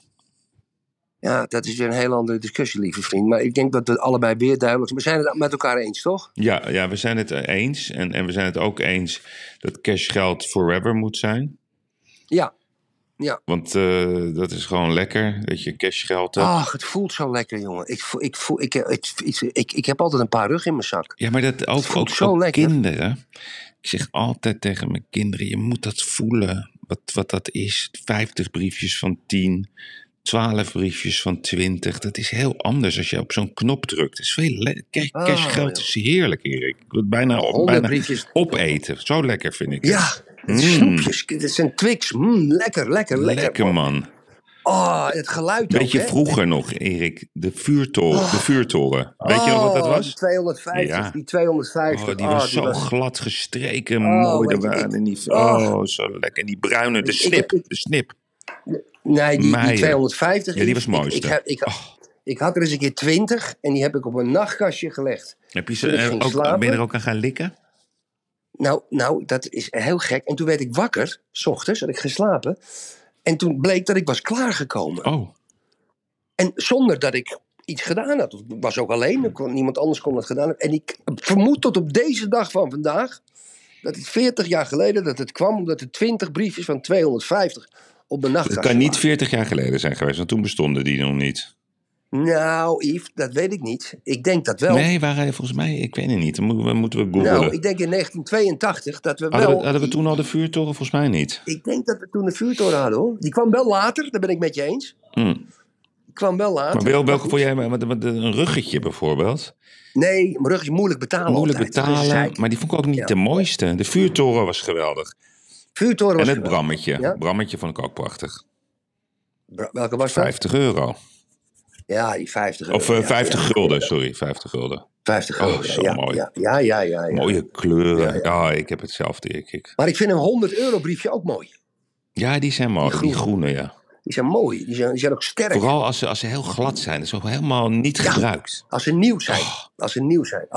Ja, dat is weer een heel andere discussie, lieve vriend. Maar ik denk dat we allebei weer duidelijk zijn. We zijn het met elkaar eens, toch? Ja, ja, we zijn het eens. En, en we zijn het ook eens dat cashgeld forever moet zijn. Ja. Ja. Want eh, dat is gewoon lekker, dat je cashgeld hebt. Ach, het voelt zo lekker, jongen. Ik, voel, ik, voel, ik, ik, ik, ik, ik heb altijd een paar rug in mijn zak. Ja, maar dat ook, voelt ook, zo ook lekker. kinderen. Ik zeg altijd tegen mijn kinderen, je moet dat voelen. Wat, wat dat is. 50 briefjes van 10, 12 briefjes van 20. Dat is heel anders als je op zo'n knop drukt. Is veel Kijk, Ah, cashgeld is heerlijk, Erik. Ik wil het bijna, Honderd bijna briefjes. opeten. Zo lekker vind ik het. Ja, het is snoepjes. Het zijn Twix. Mm, lekker, lekker, lekker. Lekker man. Oh, het geluid Weet ook, je, hè? vroeger nog, Erik, de vuurtoren. De vuurtoren. Weet je nog wat dat Oh, was? Die 250, Ja. die 250. Oh, die Oh, was zo was- glad gestreken, Oh, mooi. Er waren die, oh. oh, zo lekker. En die bruine, de snip, ik- de snip. Nee, die, Meijer. die 250. Ja, die was ik- mooiste. Ik, ik, Oh. ik had er eens een keer 20 en die heb ik op een nachtkastje gelegd. Heb je ze ook, ben je er ook aan gaan likken? Nou, nou, dat is heel gek. En toen werd ik wakker, s ochtends, had ik geslapen. En toen bleek dat ik was klaargekomen. Oh, En zonder dat ik iets gedaan had. Ik was ook alleen, kon, niemand anders kon het gedaan hebben. En ik vermoed tot op deze dag van vandaag... dat het 40 jaar geleden dat het kwam... omdat er 20 briefjes van 250 op de het nachtkastje kan niet lagen. 40 jaar geleden zijn geweest, want toen bestonden die nog niet. Nou, Yves, dat weet ik niet. Ik denk dat wel. Nee, waren volgens mij, ik weet het niet. Dan moeten we, moeten we googlen. nou, ik denk in 1982 dat we hadden, wel... we, hadden we toen al de vuurtoren? Volgens mij niet. Ik denk dat we toen de vuurtoren hadden, hoor. Die kwam wel later, daar ben ik met je eens. Hm. Die kwam wel later. Maar wel, welke vond jij, een ruggetje bijvoorbeeld? Nee, mijn rug is moeilijk betalen Moeilijk altijd. Betalen, maar die vond ik ook niet Ja. de mooiste. De vuurtoren was geweldig. Vuurtoren was En het geweldig. brammetje. Ja? Brammetje vond ik ook prachtig. Bra- Welke was dat? 50 euro. Ja, die 50 Of euro, eh, ja, 50 ja. gulden, sorry. 50 gulden. 50 Oh, euro, zo ja, mooi. Ja, ja, ja. Mooie kleuren. Ja, ik heb hetzelfde. Ik, ik. Maar ik vind een 100 euro briefje ook mooi. Ja, die zijn mooi. Die Die groene. ja. Die zijn mooi. Die zijn, die zijn ook sterk. Vooral als ze, als ze heel glad zijn. Dat is ook helemaal niet gebruikt. Als ze nieuw zijn. Als ze nieuw zijn.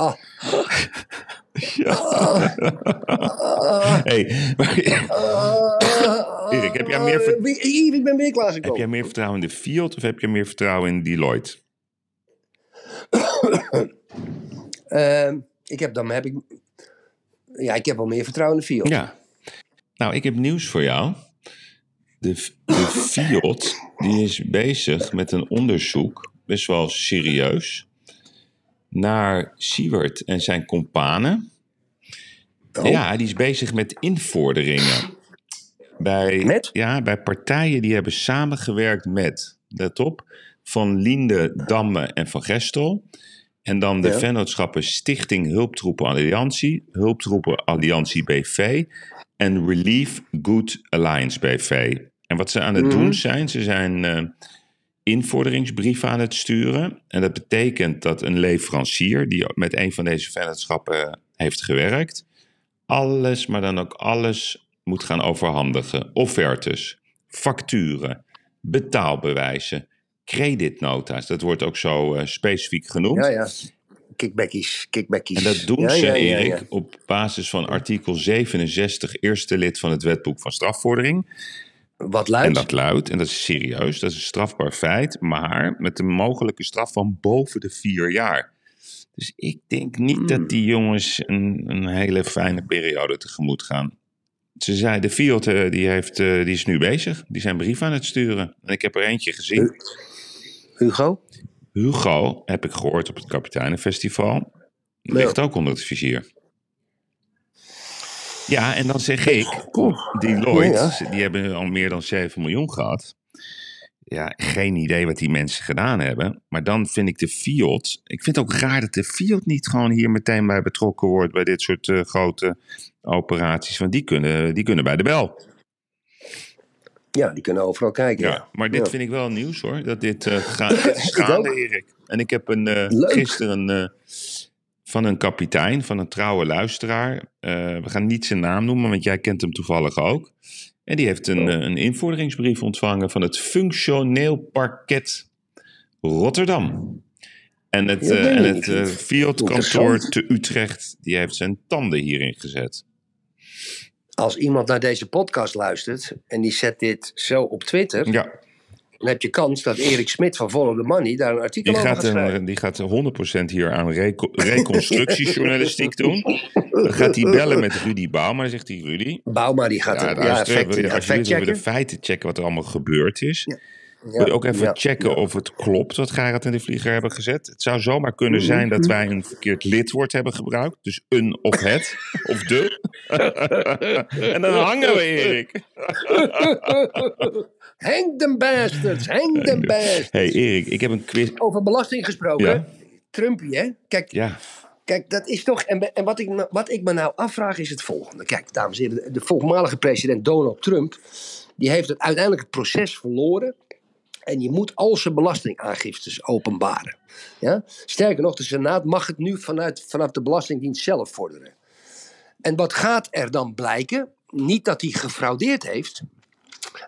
Ah. Hey, maar- Erik, heb jij meer ver- ik ben weer klaar heb jij meer vertrouwen in de Fiat of heb je meer vertrouwen in Deloitte? Ehm, ik heb dan heb ik, ja, ik heb wel meer vertrouwen in de Fiat. Ja. Nou, ik heb nieuws voor jou. De, de Fiat die is bezig met een onderzoek, best wel serieus, naar Siewert en zijn companen. Oh. Ja, die is bezig met invorderingen. Bij, Met? Ja, bij partijen die hebben samengewerkt met, let op, Van Linde, Damme en Van Gestel. En dan de Ja. vennootschappen Stichting Hulptroepen Alliantie, Hulptroepen Alliantie BV en Relief Good Alliance BV. En wat ze aan het Mhm. doen zijn, ze zijn eh, invorderingsbrieven aan het sturen. En dat betekent dat een leverancier die met een van deze vennootschappen heeft gewerkt, alles, maar dan ook alles moet gaan overhandigen. Offertes, facturen, betaalbewijzen, creditnota's. Dat wordt ook zo eh, specifiek genoemd. Ja, ja. Kickbackies, kickbackies. En dat doen ja, ze, ja, ja, Erik, op basis van artikel 67, eerste lid van het wetboek van strafvordering. Wat En luidt? dat luidt, en dat is serieus, dat is een strafbaar feit, maar met een mogelijke straf van boven de vier jaar. Dus ik denk niet Hmm. dat die jongens een, een hele fijne periode tegemoet gaan. Ze zei, de Fiat eh, die, heeft, eh, die is nu bezig, die zijn brief aan het sturen. En ik heb er eentje gezien. Hugo? Hugo, heb ik gehoord op het Kapiteinenfestival, ligt ook onder het vizier. Ja, en dan zeg ik, Deloitte, die hebben al meer dan 7 miljoen gehad. Ja, geen idee wat die mensen gedaan hebben. Maar dan vind ik de Fiat. Ik vind het ook raar dat de Fiat niet gewoon hier meteen bij betrokken wordt bij dit soort eh, grote operaties. Want die kunnen, die kunnen bij de bel. Ja, die kunnen overal kijken. Ja, Ja. maar dit Ja. vind ik wel nieuws hoor. Dat dit, eh ga, dit is Ik gaande. Erik. En ik heb een, Leuk. gisteren eh, van een kapitein, van een trouwe luisteraar. eh, we gaan niet zijn naam noemen, want jij kent hem toevallig ook. En die heeft een, eh, een invorderingsbrief ontvangen van het Functioneel Parket Rotterdam. En het, Ja, eh, en het Fiat-kantoor te Utrecht, die heeft zijn tanden hierin gezet. Als iemand naar deze podcast luistert en die zet dit zo op Twitter, Ja, dan heb je kans dat Erik Smit van Follow the Money daar een artikel Die over gaat, gaat schrijven. die gaat 100% hier aan reco- reconstructiejournalistiek doen. Dan gaat hij bellen met Rudy Bauma. Zegt hij, Rudy, Bouma die gaat, ja, luister, ja, wil je alsjeblieft even de feiten checken wat er allemaal gebeurd is. Ja, Wil je ook even ja, checken of het klopt wat Gerard en de Vlieger hebben gezet? Het zou zomaar kunnen Mhm. zijn dat wij een verkeerd lidwoord hebben gebruikt. Dus een of het, of de. en dan hangen we, Erik. Hang them bastards, hang them bastards. hey, Erik, ik heb een quiz. Over belasting gesproken. Ja. Trumpie, hè? Kijk, Ja, Kijk, dat is toch. En, en wat, ik, me- wat ik me nou afvraag is het volgende. Kijk, dames en heren, de, de voormalige president Donald Trump. die heeft het, uiteindelijk het proces verloren. En je moet al zijn belastingaangiftes openbaren. Ja? Sterker nog, de Senaat mag het nu vanuit, vanaf de Belastingdienst zelf vorderen. En wat gaat er dan blijken? Niet dat hij gefraudeerd heeft.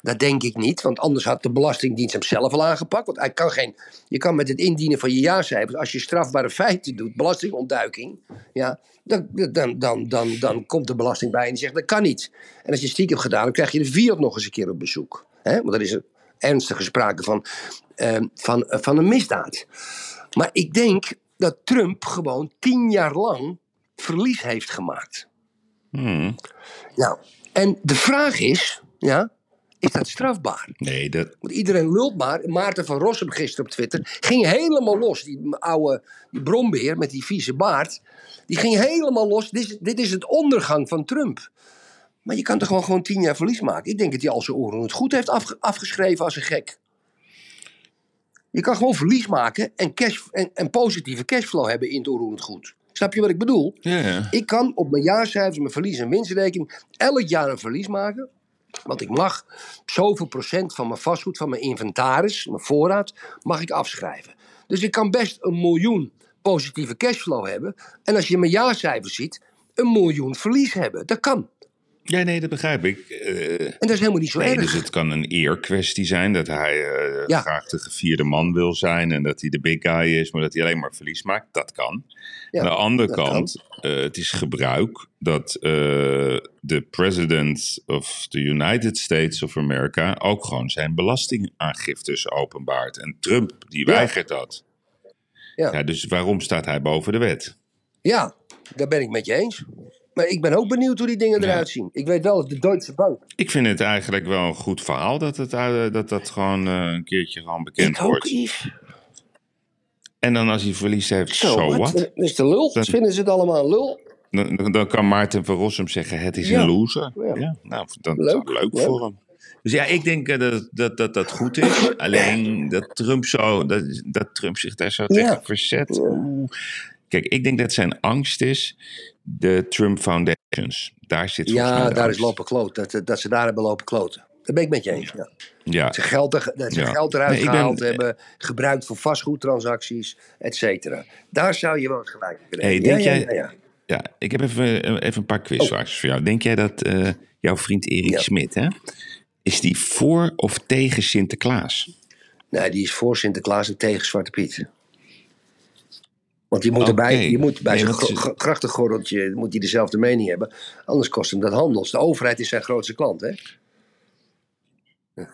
Dat denk ik niet, want anders had de Belastingdienst hem zelf al aangepakt. Want hij kan geen, je kan met het indienen van je jaarcijfers, als je strafbare feiten doet, belastingontduiking, ja, dan, dan, dan, dan, dan komt de belasting bij en die zegt dat kan niet. En als je stiekem hebt gedaan, dan krijg je de Fiat nog eens een keer op bezoek. Hè? Want er is er ernstige sprake van, eh, van, eh, van een misdaad. Maar ik denk dat Trump gewoon tien jaar lang verlies heeft gemaakt. Hmm. Nou, en de vraag is, ja, is dat strafbaar? nee, dat, Want iedereen lult maar. Maarten van Rossum gisteren op Twitter ging helemaal los. Die oude die brombeer met die vieze baard. Die ging helemaal los. Dit is, dit is het ondergang van Trump. Maar je kan toch gewoon, gewoon tien jaar verlies maken? Ik denk dat hij al zijn oren het goed heeft afge- afgeschreven als een gek. Je kan gewoon verlies maken en, cash, en, en positieve cashflow hebben in het onroerend goed. Snap je wat ik bedoel? ja, ja. Ik kan op mijn jaarcijfers, mijn verlies- en winstrekening elk jaar een verlies maken. Want ik mag zoveel procent van mijn vastgoed, van mijn inventaris, mijn voorraad, mag ik afschrijven. Dus ik kan best een miljoen positieve cashflow hebben. En als je mijn jaarcijfers ziet, een miljoen verlies hebben. Dat kan. Ja, nee, dat begrijp ik. Eh, En dat is helemaal niet zo nee, erg. dus het kan een eerkwestie zijn dat hij eh, Ja. graag de gevierde man wil zijn en dat hij de big guy is, maar dat hij alleen maar verlies maakt. Dat kan. Ja, Aan de andere dat kant, eh, het is gebruik dat de president of the United States of America ook gewoon zijn belastingaangiftes openbaart. En Trump, die Ja. weigert dat. Ja. Ja, dus waarom staat hij boven de wet? Ja, daar ben ik met je eens. Maar ik ben ook benieuwd hoe die dingen eruit zien. Ik weet wel de Deutsche Bank. Ik vind het eigenlijk wel een goed verhaal dat het, eh, dat, dat gewoon eh, een keertje gewoon bekend ik ook, wordt. Yves. En dan als hij verlies heeft, Zo, so wat? Dat is de lul. Dat- Vinden ze het allemaal lul? Dan, dan- dan kan Maarten van Rossum zeggen, het is Ja. een loser. Ja. Ja. nou, dat Leuk, leuk, leuk leuk. voor hem. Dus ja, ik denk eh, dat, dat, dat dat goed is. Alleen dat Trump, zo, dat, dat Trump zich daar zo Ja. tegen verzet. Kijk, ik denk dat zijn angst is de Trump Foundations. Daar zit Ja, daar is lopen kloten. Dat, dat ze daar hebben lopen kloten. Daar ben ik met je eens. Ja. Ja, Dat ze geld, er, dat ze Ja. geld eruit Nee, ik ben- gehaald hebben, gebruikt voor vastgoedtransacties, et cetera. Daar zou je wel gelijk in kunnen Hey, denk ja, jij- ja, ik heb even, eh, even een paar quizvraagjes voor jou. Denk jij dat eh, jouw vriend Erik. Smit, hè, is die voor of tegen Sinterklaas? Nee, die is voor Sinterklaas en tegen Zwarte Piet. Want die moet, erbij, die moet bij Nee, zijn grachtengordeltje moet hij dezelfde mening hebben. Anders kost hem dat handels. De overheid is zijn grootste klant, hè?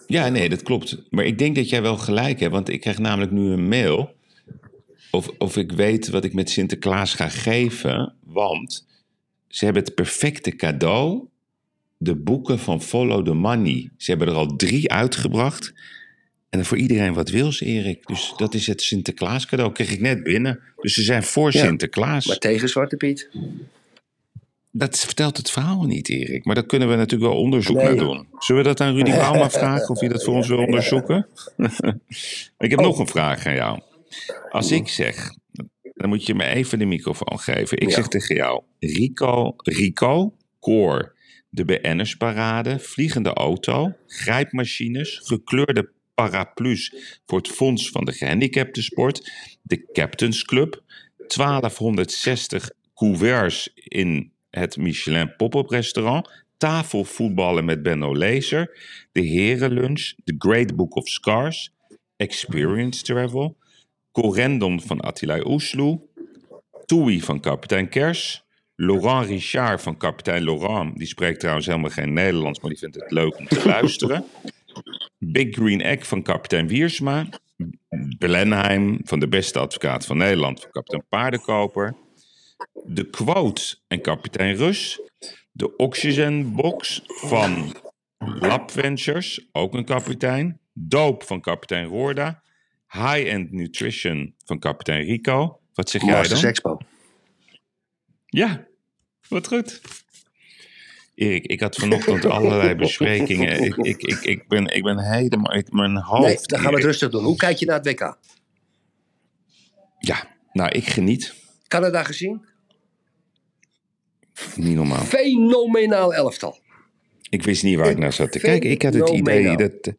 Ja, nee, dat klopt. Maar ik denk dat jij wel gelijk hebt, want ik krijg namelijk nu een mail. Of, of ik weet wat ik met Sinterklaas ga geven, want ze hebben het perfecte cadeau. De boeken van Follow the Money. Ze hebben er al drie uitgebracht. En voor iedereen wat wils, Erik. Dus dat is het Sinterklaas cadeau. Kreeg ik net binnen. Dus ze zijn voor Ja, Sinterklaas. Maar tegen Zwarte Piet. Dat vertelt het verhaal niet, Erik. Maar daar kunnen we natuurlijk wel onderzoek Nee. naar doen. Zullen we dat aan Rudy Bauma vragen of hij dat voor ons wil onderzoeken? ik heb Oh. nog een vraag aan jou. Als ik zeg, dan moet je me even de microfoon geven. Ik Ja. zeg tegen jou, Rico, Rico, Koor, de BN'ersparade, vliegende auto, grijpmachines, gekleurde paraplu's voor het Fonds van de Gehandicaptensport, de Captains Club, 1260 couverts in het Michelin pop-up restaurant, tafelvoetballen met Benno Lezer, de herenlunch, The Great Book of Scars, Experience Travel, Corendon van Attila Oesloe, Toei van kapitein Kers, Laurent Richard van kapitein Laurent, die spreekt trouwens helemaal geen Nederlands, maar die vindt het leuk om te luisteren. Big Green Egg van kapitein Wiersma, Blenheim van de beste advocaat van Nederland van kapitein Paardenkoper, de Quote en kapitein Rus, de Oxygen Box van Lab Ventures, ook een kapitein, Doop van kapitein Roorda, High End Nutrition van kapitein Rico. Wat zeg jij dan? Expo. Ja, wat goed. Erik, ik had vanochtend allerlei besprekingen. Ik, ik, ik, ik, ben, ik ben helemaal... Ik, mijn hoofd... Nee, dan gaan we het rustig doen. Hoe kijk je naar het WK? Ja, nou, ik geniet. Canada gezien? Niet normaal. Fenomenaal elftal. Ik wist niet waar ik naar zat te kijken. Ik had het idee dat,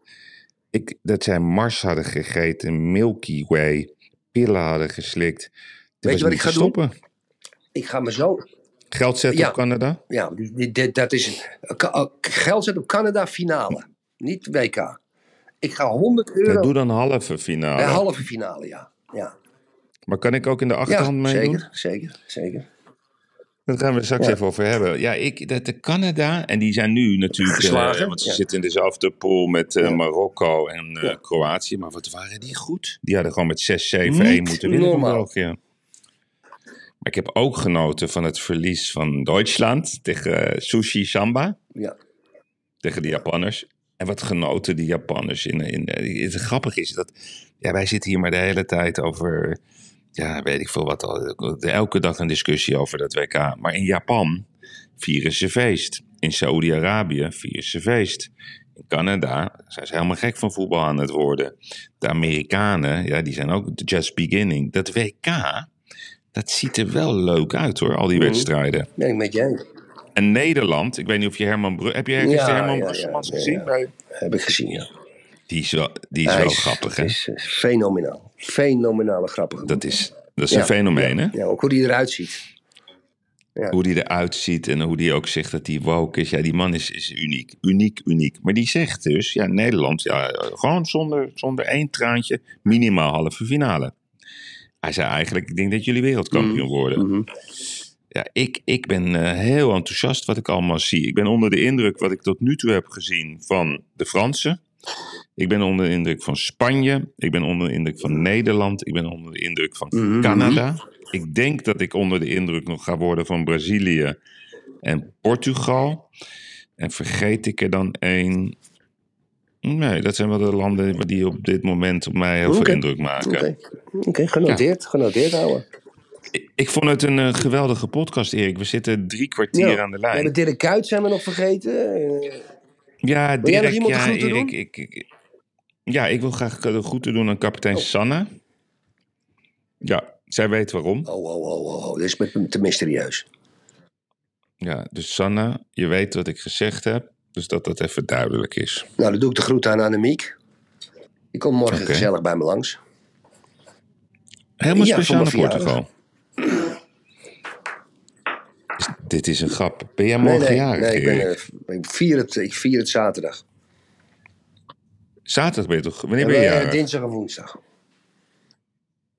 ik, dat zij Mars hadden gegeten, Milky Way, pillen hadden geslikt. Weet je wat ik ga te doen? stoppen. Ik ga me zo Geld zetten Ja. op Canada? Ja, die- dit- dat is eh, geld zet op Canada finale. Niet WK. Ik ga 100 euro. Ja, doe dan halve finale. Eh, halve finale, ja. Ja, Maar kan ik ook in de achterhand ja meedoen? zeker, zeker, zeker. Daar gaan we het straks Ja. even over hebben. Ja, ik, dat de Canada, en die zijn nu natuurlijk, Geslagen, eh, want ze ja. zitten in dezelfde pool met eh, Ja. Marokko en eh, Ja. Kroatië. Maar wat waren die goed? Die hadden gewoon met 6-7-1 Niet moeten winnen van normaal. België. Maar ik heb ook genoten van het verlies van Duitsland tegen eh, Sushi Samba, Ja. tegen de Japanners. En wat genoten die Japanners. In, in, eh, het grappige is dat ja, wij zitten hier maar de hele tijd over, ja, weet ik veel wat, al, elke dag een discussie over dat WK. Maar in Japan vieren ze feest. In Saoedi-Arabië vieren ze feest. In Canada zijn ze helemaal gek van voetbal aan het worden. De Amerikanen, ja, die zijn ook just beginning. Dat WK, dat ziet er wel leuk uit hoor, al die Mhm. wedstrijden. Ik met eens. En Nederland, ik weet niet of je Herman heb je Ja, Herman ja, Brusselmans ja, gezien? ja. Heb ik gezien, ja. Die is wel, die is wel grappig, hè? Het is eh, fenomenaal. Fenomenale grappige. Dat is, dat is Ja, een fenomeen, hè? Ja, ook hoe die eruit ziet. Hoe die eruit ziet en hoe die ook zegt dat hij woke is. Ja, die man is, is uniek. Uniek, uniek. Maar die zegt dus, ja, Nederland, ja, gewoon zonder, zonder één traantje, minimaal halve finale. Hij zei eigenlijk, ik denk dat jullie wereldkampioen worden. Mhm. Ja, ik, ik ben eh, heel enthousiast wat ik allemaal zie. Ik ben onder de indruk wat ik tot nu toe heb gezien van de Fransen. Ik ben onder de indruk van Spanje. Ik ben onder de indruk van Nederland. Ik ben onder de indruk van Mhm. Canada. Ik denk dat ik onder de indruk nog ga worden van Brazilië en Portugal. En vergeet ik er dan één? Nee, dat zijn wel de landen die op dit moment op mij heel veel indruk maken. Oké, Oké, genoteerd. Genoteerd, ouwe. Ik, ik vond het een eh, geweldige podcast, Erik. We zitten drie kwartier aan de We hebben lijn. Dirk Kuyt zijn we nog vergeten. Ja, jij nog Dirk, iemand de ja, Erik. doen? Ik, ik, ja, ik wil graag de groeten doen aan kapitein Oh. Sanne. Ja, zij weet waarom. Oh, oh, oh, oh, oh. Dit is te mysterieus. Ja, dus Sanne, je weet wat ik gezegd heb. Dus dat dat even duidelijk is. Nou, dan doe ik de groet aan Annemiek. Die komt morgen gezellig bij me langs. Helemaal Ja, speciaal naar Portugal. Is- dit is een grap. Ben jij morgen nee, nee, jarig, nee ik, ben, eh, ik, vier het, ik vier het zaterdag. Zaterdag ben je toch? Wanneer En, ben je eh, jarig? dinsdag en woensdag.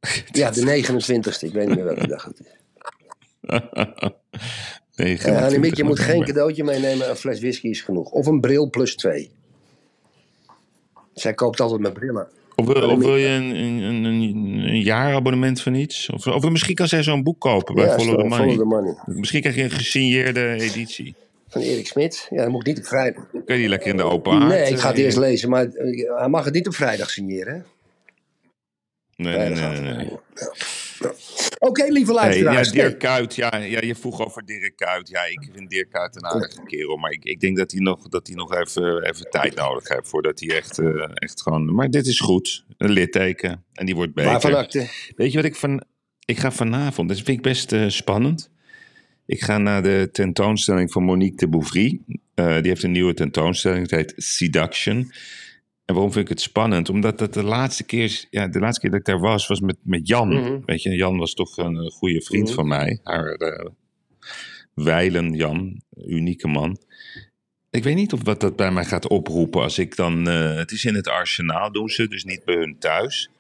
Ja, de 29ste. Ik weet niet meer welke dag het is. 29 Uh, Annemiek, je moet geen cadeautje meenemen. Een fles whisky is genoeg. Of een bril plus twee. Zij koopt altijd met brillen. Of wil, of wil je een, een, een, een jaarabonnement van iets? Of, of misschien kan zij zo'n boek kopen bij Ja, Follow the Money. Follow the money. Misschien krijg je een gesigneerde editie. Van Erik Smit. Ja, dat moet ik niet op vrijdag. Kun je die lekker in de open haard? Nee, ik ga het eh, eerst lezen. Maar eh, hij mag het niet op vrijdag signeren. hè? Nee, nee, Vrijdag nee. nee, gaat nee. het. Ja. Ja. Oké, lieve Nee, ja, luisteraars. Dirk Kuyt, ja, ja, je vroeg over Dirk Kuyt. Ja, ik vind Dirk Kuyt een aardige kerel. Maar ik, ik denk dat hij nog, dat hij nog even, even tijd nodig heeft voordat hij echt, eh, echt gewoon... Maar dit is goed, een litteken. En die wordt beter. Acte? Weet je wat ik van... Ik ga vanavond, dat vind ik best eh, spannend. Ik ga naar de tentoonstelling van Monique de Bouvry. Eh, die heeft een nieuwe tentoonstelling, het heet Seduction. En waarom vind ik het spannend? Omdat dat de laatste keer, ja, de laatste keer dat ik daar was, was met, met Jan. Mhm. Weet je, Jan was toch een eh, goede vriend Mhm. van mij. Haar eh wijlen Jan, unieke man. Ik weet niet of wat dat bij mij gaat oproepen als ik dan... eh, het is in het arsenaal doen ze, dus niet bij hun thuis.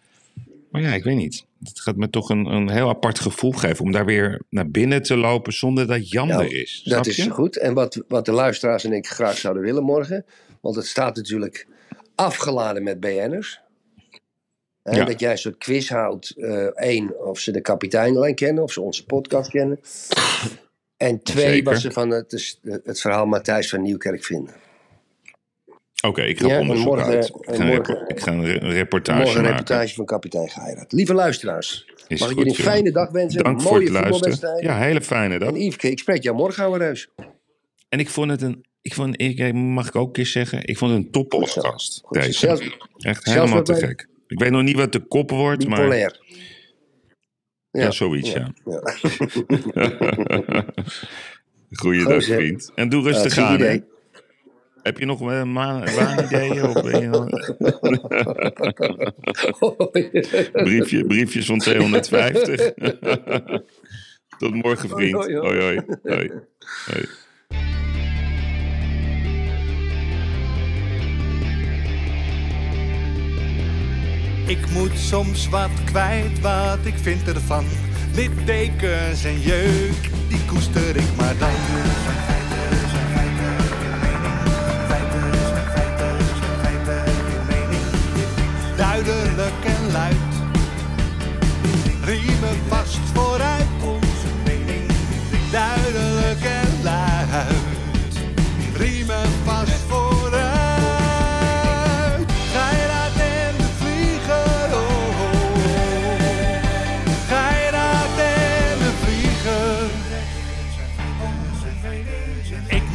Maar ja, ik weet niet. Het gaat me toch een, een heel apart gevoel geven om daar weer naar binnen te lopen zonder dat Jan Ja, er is. Dat is goed. En wat, wat de luisteraars en ik graag zouden willen morgen. Want het staat natuurlijk afgeladen met BN'ers. Ja. Dat jij een soort quiz houdt. Eén, of ze de kapitein alleen kennen. Of ze onze podcast kennen. En twee, Zeker. wat ze van het, dus het verhaal Matthijs van Nieuwkerk vinden. Oké, ik ga Ja, onderzoek morgen- uit. Ik en ga, morgen- ik ga een, re- een reportage Morgen een maken. reportage van kapitein Geiraat. Lieve luisteraars. Is mag ik goed, jullie een joh. fijne dag wensen. Dank een voor mooie het luisteren. Ja, hele fijne dag. En Yveske, ik spreek jou morgen, ouwe reus. En ik vond het een... Ik vond, ik, mag ik ook een keer zeggen? Ik vond het een. Goed. Deze. Zelfs Echt zelfs helemaal te gek. Ik weet nog niet wat de kop wordt, maar... bipolair. Ja, zoiets, ja. ja. Goeiedag, vriend. En doe Ja, rustig aan, idee. Heb je nog een waanideeën? Of briefje, briefjes van 250? Tot morgen, vriend. Hoi, hoi. hoi. hoi. Ik moet soms wat kwijt, wat ik vind ervan. Littekens en jeuk, die koester ik maar dan. Duidelijk en luid. Riemen vast vooruit, onze mening. Duidelijk